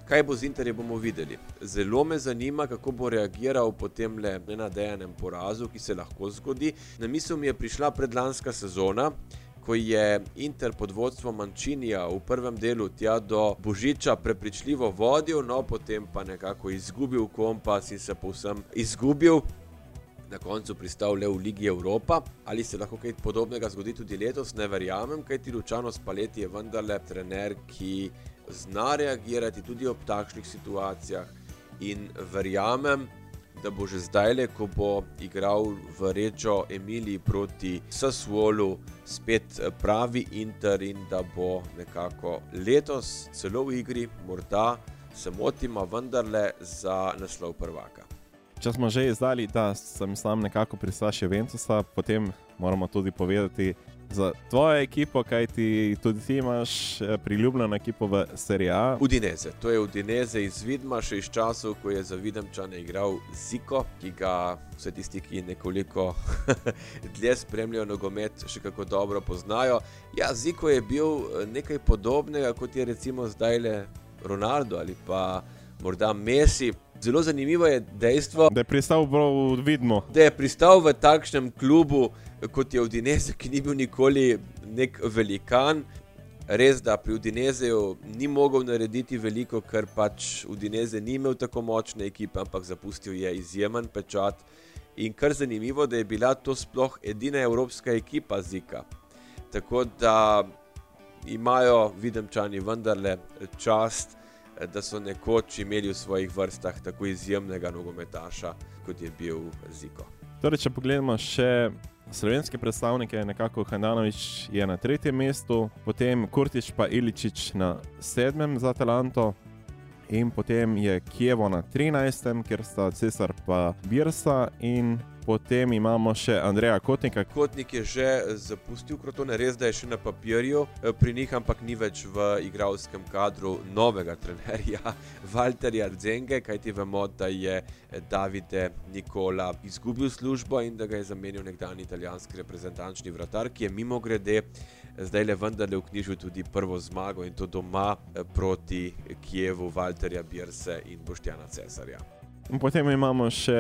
Kaj bo z Interjem, bomo videli. Zelo me zanima, kako bo reagiral po tem le nenadejanem porazu, ki se lahko zgodi. Na misel mi je prišla predlanska sezona, ko je Inter pod vodstvom Mančinija v prvem delu tja do Božiča prepričljivo vodil, no potem pa nekako izgubil kompas in se povsem izgubil. Na koncu pristal le v Ligi Evropa. Ali se lahko kaj podobnega zgodi tudi letos, ne verjamem, kajti Lučano Spaleti je vendarle trener, ki zna reagirati tudi ob takšnih situacijah. In verjamem, da bo že zdaj, ko bo igral v Rečo Emiliji proti Sassuolu, spet pravi Inter in da bo nekako letos celo v igri, morda se motim, vendarle za naslov prvaka. Če smo že izdali, da sem sam nekako pristaš Juventusa, potem moramo tudi povedati za tvojo ekipo, kaj ti tudi ti imaš priljubljeno ekipo v Serie A. Udineze, to je Udineze iz Vidma, še iz časov, ko je za Videmčane igral Ziko, ki ga vse tisti, ki nekoliko dlje spremljajo nogomet, še kako dobro poznajo. Ja, Ziko je bil nekaj podobnega, kot je recimo zdaj le Ronaldo ali pa morda Messi. Zelo zanimivo je dejstvo, Da je pristal prav vidno. da je pristal v takšnem klubu, kot je Udinese, ki ni bil nikoli nek velikan. Res, da pri Udinezeju ni mogel narediti veliko, ker pač Udineze ni imel tako močne ekipe, ampak zapustil je izjemen pečat. In kar zanimivo, da je bila to sploh edina evropska ekipa Zika. Tako da imajo videmčani vendarle čast, da so nekoč imeli v svojih vrstah tako izjemnega nogometaša, kot je bil Ziko. Torej, če pogledamo še slovenske predstavnike, nekako Hananovič je na tretjem mestu, potem Kurtič pa Iličič na sedmem za Talanto. In potem je Kijevo na 13., kjer sta Cesar pa Birsa, in potem imamo še Andreja Kotnika, Kotnik je že zapustil Krotone, res da je še na papirju eh, pri njih, ampak ni več v igralskem kadru novega trenerja Walterja Zenge, kajti vemo, da je eh, Davide Nikola izgubil službo in da ga je zamenil nekdani italijanski reprezentančni vratar, ki je mimo grede zdaj le vendarle vknjižil tudi prvo zmago in to doma eh, proti Kijevu Walterja Birse in Boštjana Cesarja. in potem imamo še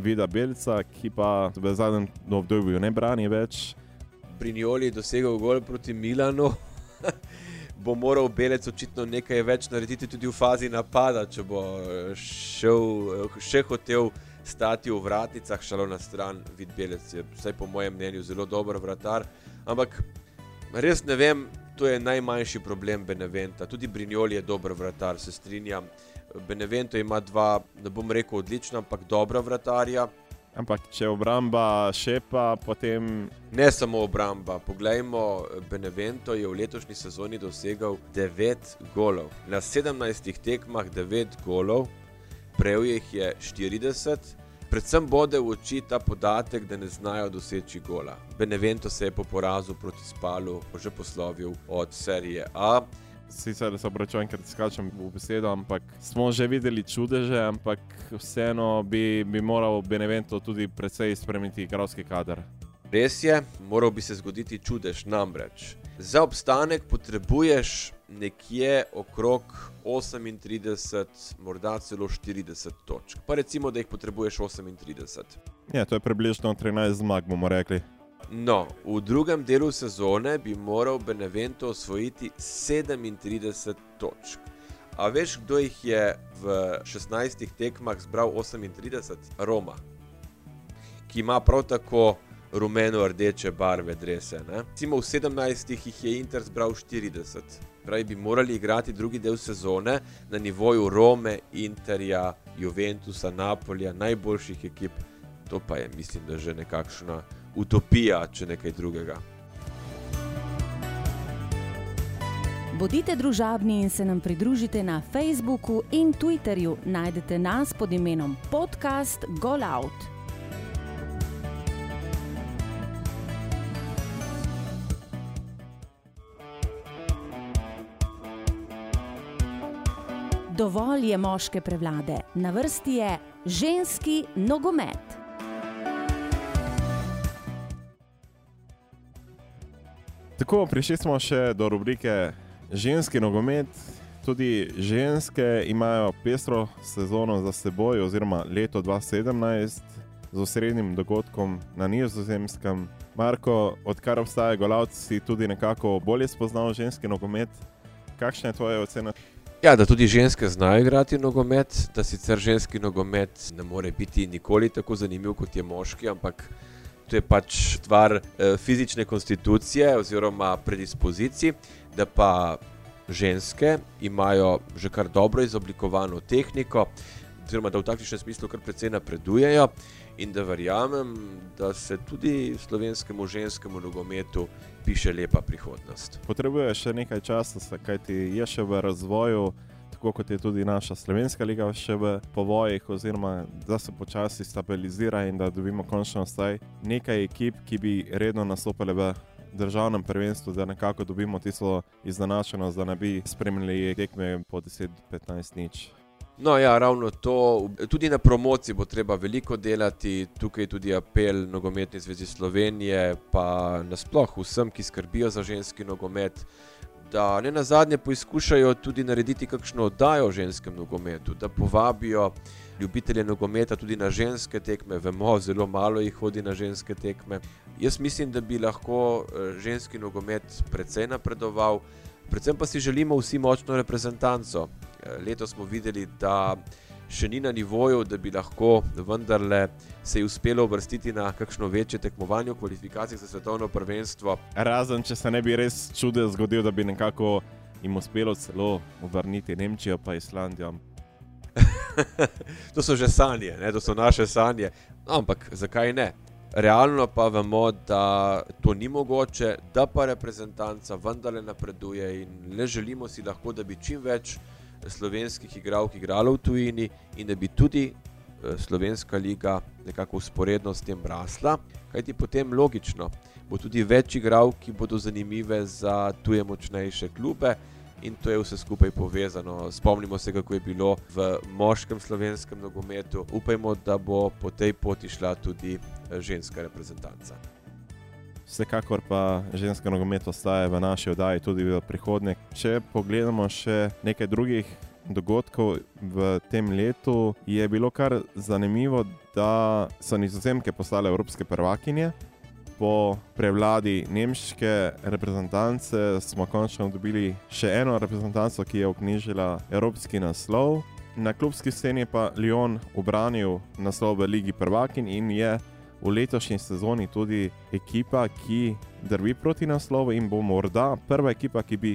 Vida Belca, ki pa v zadnjem obdobju ne brani več. Brinjoli dosegel gol proti Milanu. Bo moral Belec očitno nekaj več narediti tudi v fazi napada, če bo šel, še hotel stati v vratnicah, šalo na stran. Vid Belec je, vsaj po mojem mnenju, zelo dober vratar. Ampak res ne vem, to je najmanjši problem Beneventa. Tudi Brinjoli je dober vratar, se strinjam. Benevento ima dva, ne bom rekel odlična, ampak dobra vratarja. Ampak če obramba šepa, potem Ne samo obramba. Poglejmo, Benevento je v letošnji sezoni dosegel 9 golov. Na 17 tekmah 9 golov, prejel jih je 40. Predvsem bode v oči ta podatek, da ne znajo doseči gola. Benevento se je po porazu proti Spalu že poslovil od serije A. sicer se obračujem, ker skačem v besedo, ampak smo že videli čudeže, ampak vseeno bi, bi moral Benevento tudi precej spremeniti igralski kader. Res je, moral bi se zgoditi čudež, namreč. Za obstanek potrebuješ nekje okrog 38, morda celo 40 točk. Pa recimo, da jih potrebuješ 38. Ja, to je približno 13 zmag, bomo rekli. No, v drugem delu sezone bi moral Benevento osvojiti 37 točk. A veš, kdo jih je v 16 tekmah zbral 38? Roma, ki ima prav tako rumeno-rdeče barve drese. Ne? Recimo v 17 jih je Inter zbral 40. Pravi, bi morali igrati drugi del sezone na nivoju Rome, Interja, Juventusa, Napolija, najboljših ekip. To pa je, mislim, da že nekakšna utopija, če nekaj drugega. Bodite družabni in se nam pridružite na Facebooku in Twitterju. Najdete nas pod imenom Podcast Gol Out. Dovolj je moške prevlade, na vrsti je ženski nogomet. Tako, prišli smo še do rubrike Ženski nogomet. Tudi ženske imajo pestro sezono za seboj, oziroma leto 2017 z osrednjim dogodkom na Nizozemskem. Marko, odkar obstaja golavc, si tudi nekako bolje spoznal ženski nogomet. Kakšna je tvoja ocena? Ja, da tudi ženske znajo igrati nogomet, da sicer ženski nogomet ne more biti nikoli tako zanimiv kot je moški, ampak to je pač stvar eh, fizične konstitucije oziroma predispozicij, da pa ženske imajo že kar dobro izoblikovano tehniko, oziroma da v taktičnem smislu kar precej napredujejo in da verjamem, da se tudi slovenskemu ženskemu nogometu piše lepa prihodnost. Potrebuje še nekaj časa, kajti je še v razvoju, tako kot je tudi naša slovenska liga, še v povojih, oziroma da se počasi stabilizira in da dobimo končno vsaj nekaj ekip, ki bi redno nastopile v državnem prvenstvu, da nekako dobimo tisto izenačenost, da ne bi spremljali tekme po 10-15 nič. No, ja, ravno to. Tudi na promociji bo treba veliko delati, tukaj tudi apel Nogometne zveze Slovenije, pa nasploh vsem, ki skrbijo za ženski nogomet, da ne na zadnje poizkušajo tudi narediti kakšno oddajo o ženskem nogometu, da povabijo ljubitelje nogometa tudi na ženske tekme. Vemo, zelo malo jih hodi na ženske tekme. Jaz mislim, da bi lahko eh, ženski nogomet precej napredoval, predvsem pa si želimo vsi močno reprezentanco. Eh, letos smo videli, da še ni na nivoju, da bi lahko vendarle se je uspelo uvrstiti na kakšno večje tekmovanje v kvalifikacijah za svetovno prvenstvo. Razen, če se ne bi res čudež zgodil, da bi nekako jim uspelo celo vrniti Nemčijo pa Islandijo. to so že sanje, ne? to so naše sanje. Ampak zakaj ne? Realno pa vemo, da to ni mogoče, da pa reprezentanca vendarle napreduje in le želimo si lahko, da bi čim več slovenskih igralk igralo v tujini in da bi tudi eh, slovenska liga nekako usporedno s tem rasla. Kaj ti potem logično, bo tudi več igralk, ki bodo zanimive za tuje močnejše klube. In to je vse skupaj povezano. Spomnimo se, kako je bilo v moškem slovenskem nogometu. Upajmo, da bo po tej poti šla tudi eh, ženska reprezentanca. Vsekakor pa ženska nogomet ostaje v naši oddaji tudi v prihodnje. Če pogledamo še nekaj drugih dogodkov v tem letu, je bilo kar zanimivo, da so nizozemke postale evropske prvakinje. Po prevladi nemške reprezentance smo končno dobili še eno reprezentanco, ki je oknjižila evropski naslov. Na klubski sceni pa Lyon obranil naslov v Ligi prvakin in je v letošnji sezoni tudi ekipa, ki drvi proti naslovu in bo morda prva ekipa, ki bi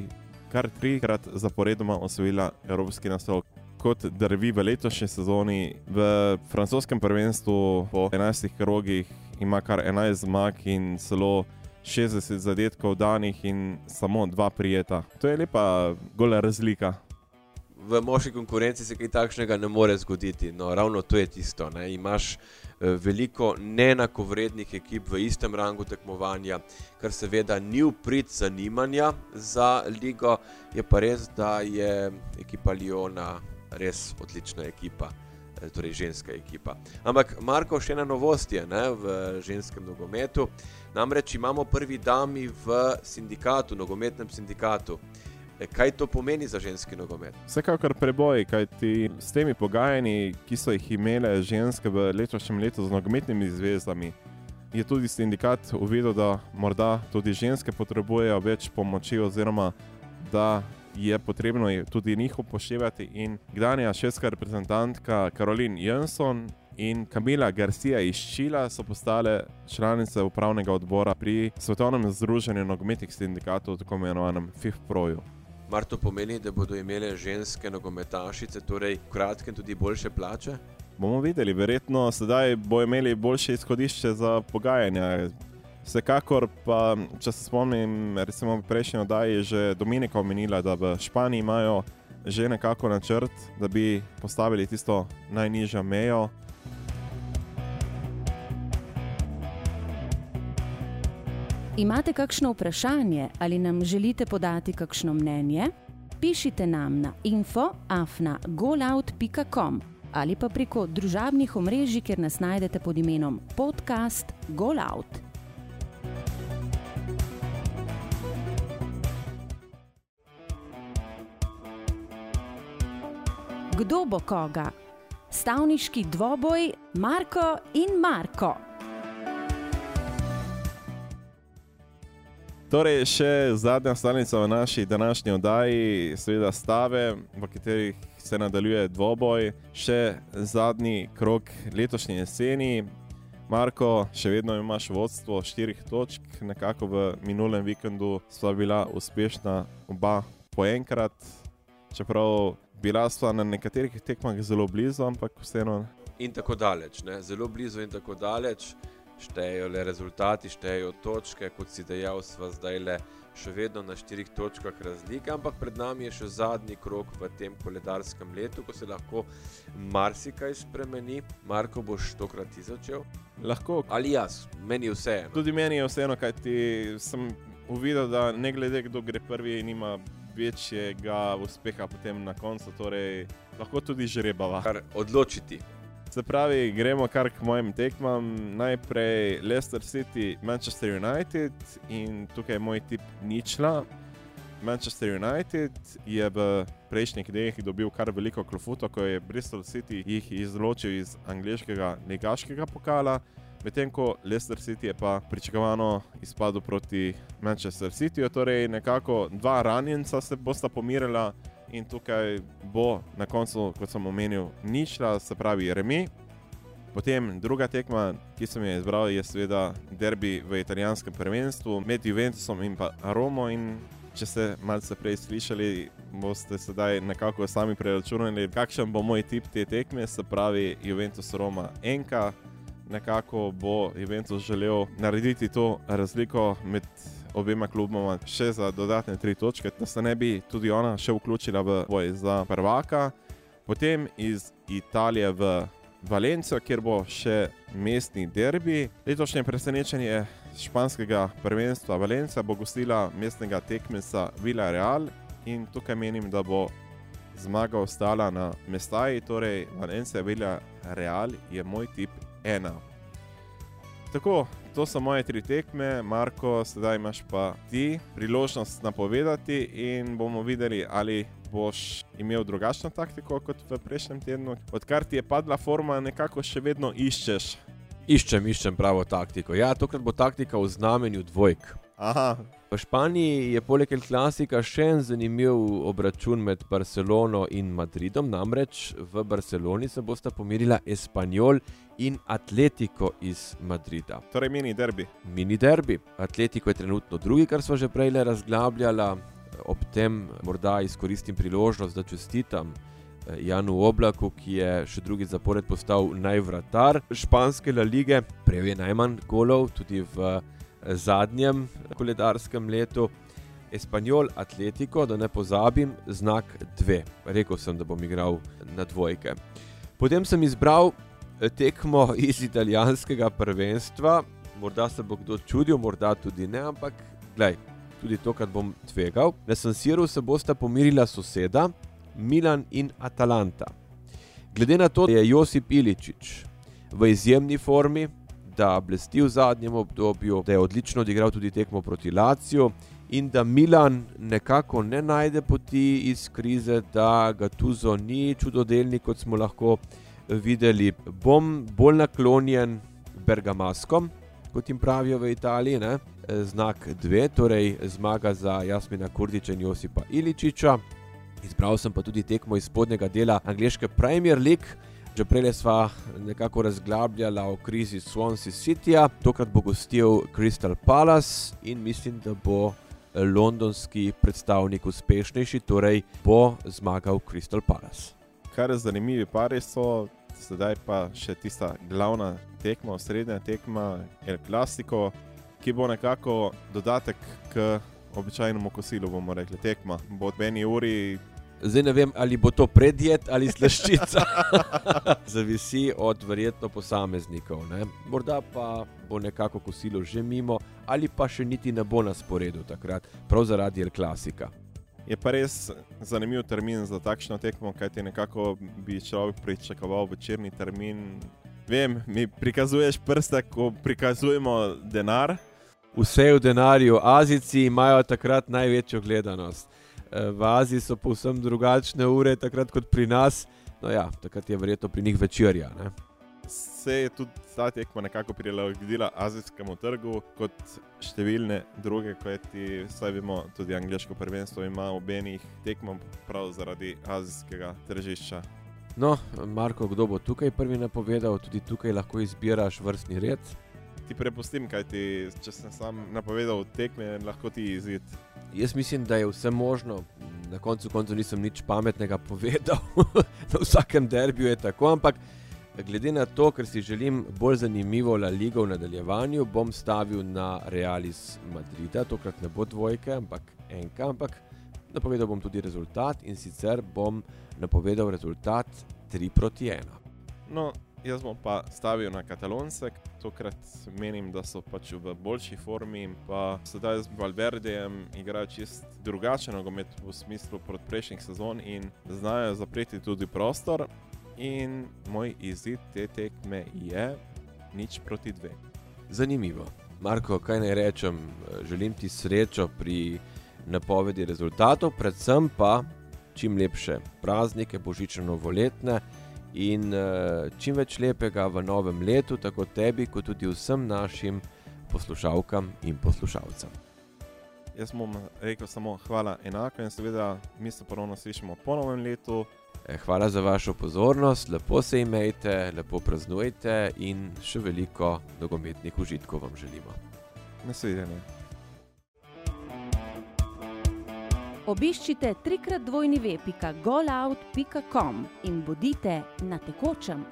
kar trikrat zaporedoma osvojila evropski naslov. Kot drvi v letošnji sezoni, v francoskem prvenstvu po 11 krogih ima kar 11 zmag in celo 60 zadetkov danih in samo dva prijeta. To je lepa gola razlika. V moški konkurenci se kaj takšnega ne more zgoditi. No, ravno to je tisto. Ne? Imaš veliko neenakovrednih ekip v istem rangu tekmovanja, kar seveda ni uprit zanimanja za ligo, je pa res, da je ekipa Liona res odlična ekipa. Eh, torej, ženska ekipa. Ampak, Marko, še ena novost je ne, v ženskem nogometu. Namreč imamo prvi dami v sindikatu, nogometnem sindikatu. E, kaj to pomeni za ženski nogomet? Vsekakor preboj, kajti s temi pogajanji, ki so jih imele ženske v letošnjem letu z nogometnimi zvezdami, je tudi sindikat uvidel, da morda tudi ženske potrebujejo več pomoči, oziroma da je potrebno tudi njih upoštevati. In gdanja švedska reprezentantka Karolin Jensson in Kamila Garcia iz Čila so postale članice upravnega odbora pri Svetovnem združenju nogometnih sindikatov, tako imenovanem FIFPROju. Mar to pomeni, da bodo imele ženske nogometašice, torej v kratkem tudi boljše plače? Bomo videli, verjetno sedaj bo imeli boljše izhodišče za pogajanja. Vsekakor pa, če se spomnim, recimo v prejšnji oddaji je že Dominika omenila, da v Španiji imajo že nekako načrt, da bi postavili tisto najnižjo mejo. Imate kakšno vprašanje ali nam želite podati kakšno mnenje? Pišite nam na infoafna.golout.com ali pa preko družabnih omrežij, kjer nas najdete pod imenom podcast Golout. Kdo bo koga? Stavniški dvoboj Marko in Marko. Torej, še zadnja stalnica v naši današnji oddaji, seveda stave, v katerih se nadaljuje dvoboj, še zadnji krok letošnje jeseni. Marko, še vedno imaš vodstvo štirih točk, nekako v minulem vikendu sva bila uspešna oba po enkrat, čeprav bila sva na nekaterih tekmah zelo blizu, ampak vseeno. In tako daleč, ne? zelo blizu in tako daleč štejejo le rezultati, štejejo točke, kot si dejal, sva zdaj le še vedno na štirih točkah razlike, ampak pred nami je še zadnji krok v tem koledarskem letu, ko se lahko marsikaj spremeni. Marko, boš tokrat ti začel? Lahko. Ali jaz, meni je vseeno. Tudi meni je vseeno, kaj ti sem uvidel, da ne glede kdo gre prvi, nima. Večjega uspeha potem na koncu, torej lahko tudi žrebava. Kar odločiti. Se pravi, gremo kar k mojim tekmam. Najprej Leicester City, Manchester United in tukaj je moj tip ničla. Manchester United je v prejšnjih dneh dobil kar veliko klofuto, ko je Bristol City jih izločil iz angliškega ligaškega pokala. Medtem ko Leicester City je pa pričakovano izpadel proti Manchester Cityju, torej nekako dva ranjenca se bosta pomirila in tukaj bo na koncu, kot sem omenil, ničla, se pravi remi. Potem druga tekma, ki sem jo izbral, je seveda derbi v italijanskem prvenstvu med Juventusom in pa Romo. In če ste malce prej slišali, boste sedaj nekako sami preračunali, kakšen bo moj tip te tekme, se pravi Juventus Roma enka nekako bo Juventus želel narediti to razliko med obema kluboma še za dodatne tri točke, da se ne bi tudi ona še vključila v boj za prvaka. Potem iz Italije v Valencijo, kjer bo še mestni derbi. Letošnje presenečenje španskega prvenstva Valencija bo gostila mestnega tekmeca Villarreal in tukaj menim, da bo zmaga ostala na mestaji, torej Valencija Villarreal je moj tip ena. Tako, to so moje tri tekme, Marko, sedaj imaš pa ti priložnost napovedati in bomo videli, ali boš imel drugačno taktiko kot v prejšnjem tednu. Odkar ti je padla forma, nekako še vedno iščeš. Iščem, iščem pravo taktiko. Ja, tokrat bo taktika v znamenju dvojk. Aha. V Španiji je poleg El Klasika še en zanimiv obračun med Barcelono in Madridom. Namreč v Barceloni se bosta pomirila Espanjol in Atletico iz Madrida. Torej, mini derbi. Mini derbi. Atletico je trenutno drugi, kar smo že prej razglabljali. Ob tem morda izkoristim priložnost, da čestitam eh, Janu Oblaku, ki je še drugi zapored postal najvratar španske lige. Prejel je najmanj golov tudi v zadnjem koledarskem letu. Espanjol Atletico, da ne pozabim, znak dve. Rekl sem, da bom igral na dvojke. Potem sem izbral eh, tekmo iz italijanskega prvenstva. Morda se bo kdo čudil, morda tudi ne, ampak gledaj, tudi to, kar bom tvegal. Na San Siru se bosta pomirila soseda Milan in Atalanta. Glede na to, da je Josip Iličič v izjemni formi, da blesti v zadnjem obdobju, da je odlično odigral tudi tekmo proti Laciju in da Milan nekako ne najde poti iz krize, da ga tuzo ni čudodelni, kot smo lahko videli. Bom bolj naklonjen Bergamaskom, kot jim pravijo v Italiji, ne? znak dve, torej zmaga za Jasmina Kurdiča in Josipa Iličiča. Izbral sem pa tudi tekmo iz spodnjega dela angliške Premier League. Že prej smo nekako razglabljali o krizi Swansea Cityja, tokrat bo gostil Crystal Palace in mislim, da bo londonski predstavnik uspešnejši, torej bo zmagal Crystal Palace. Kar je zanimivo, pari so, sedaj pa še tista glavna tekma, srednja tekma, El Clasico, ki bo nekako dodatek k običajnemu kosilu, bomo rekli, tekma. Bo od meni uri Zdaj ne vem, ali bo to predjed ali slaščica. Zavisi od verjetno posameznikov. Ne? Morda pa bo nekako kosilo že mimo, ali pa še niti ne bo na sporedu takrat, prav zaradi El Klasika. Je pa res zanimiv termin za takšno tekmo, kaj ti nekako bi človek pričakoval večerni termin. Vem, mi prikazuješ prste, ko prikazujemo denar. Vse v denarju, Azici imajo takrat največjo gledanost. V Aziji so povsem drugačne ure, takrat kot pri nas. No, ja, takrat je verjetno pri njih večerja. Ne? Se je tudi ta tekma nekako prilagodila azijskemu trgu, kot številne druge, kot ti vsaj vemo, tudi angliško prvenstvo ima obenih tekmov prav zaradi azijskega tržišča. No, Marko, kdo bo tukaj prvi napovedal, tudi tukaj lahko izbiraš vrstni red. Ti prepustim, kaj ti, če sem sam napovedal tekme, lahko ti izid. Jaz mislim, da je vse možno. Na koncu koncu nisem nič pametnega povedal, na vsakem derbiju je tako. Ampak glede na to, ker si želim bolj zanimivo La Ligo v nadaljevanju, bom stavil na Realis Madrida. Tokrat ne bo dvojke, ampak enka. Ampak napovedal bom tudi rezultat in sicer bom napovedal rezultat 3 proti 1. No, jaz bom pa stavil na Katalonce, tokrat menim, da so pač v boljši formi. Pa sedaj z Valverdejem igrajo čist drugačen nogomet v smislu proti prejšnjih sezon in znajo zapreti tudi prostor. In moj izid te tekme je nič proti dve. Zanimivo. Marko, kaj naj rečem, želim ti srečo pri napovedi rezultatov, predvsem pa čim lepše praznike, božično-novoletne in uh, čim več lepega v novem letu, tako tebi, kot tudi vsem našim poslušalkam in poslušalcem. Jaz bom rekel samo hvala enako in seveda mi se ponovno slišimo po novem letu. Eh, hvala za vašo pozornost, lepo se imejte, lepo praznujte in še veliko nogometnih užitkov vam želimo. Nasvidenje. Obiščite trikrat dvojni web.golout.com in bodite na tekočem.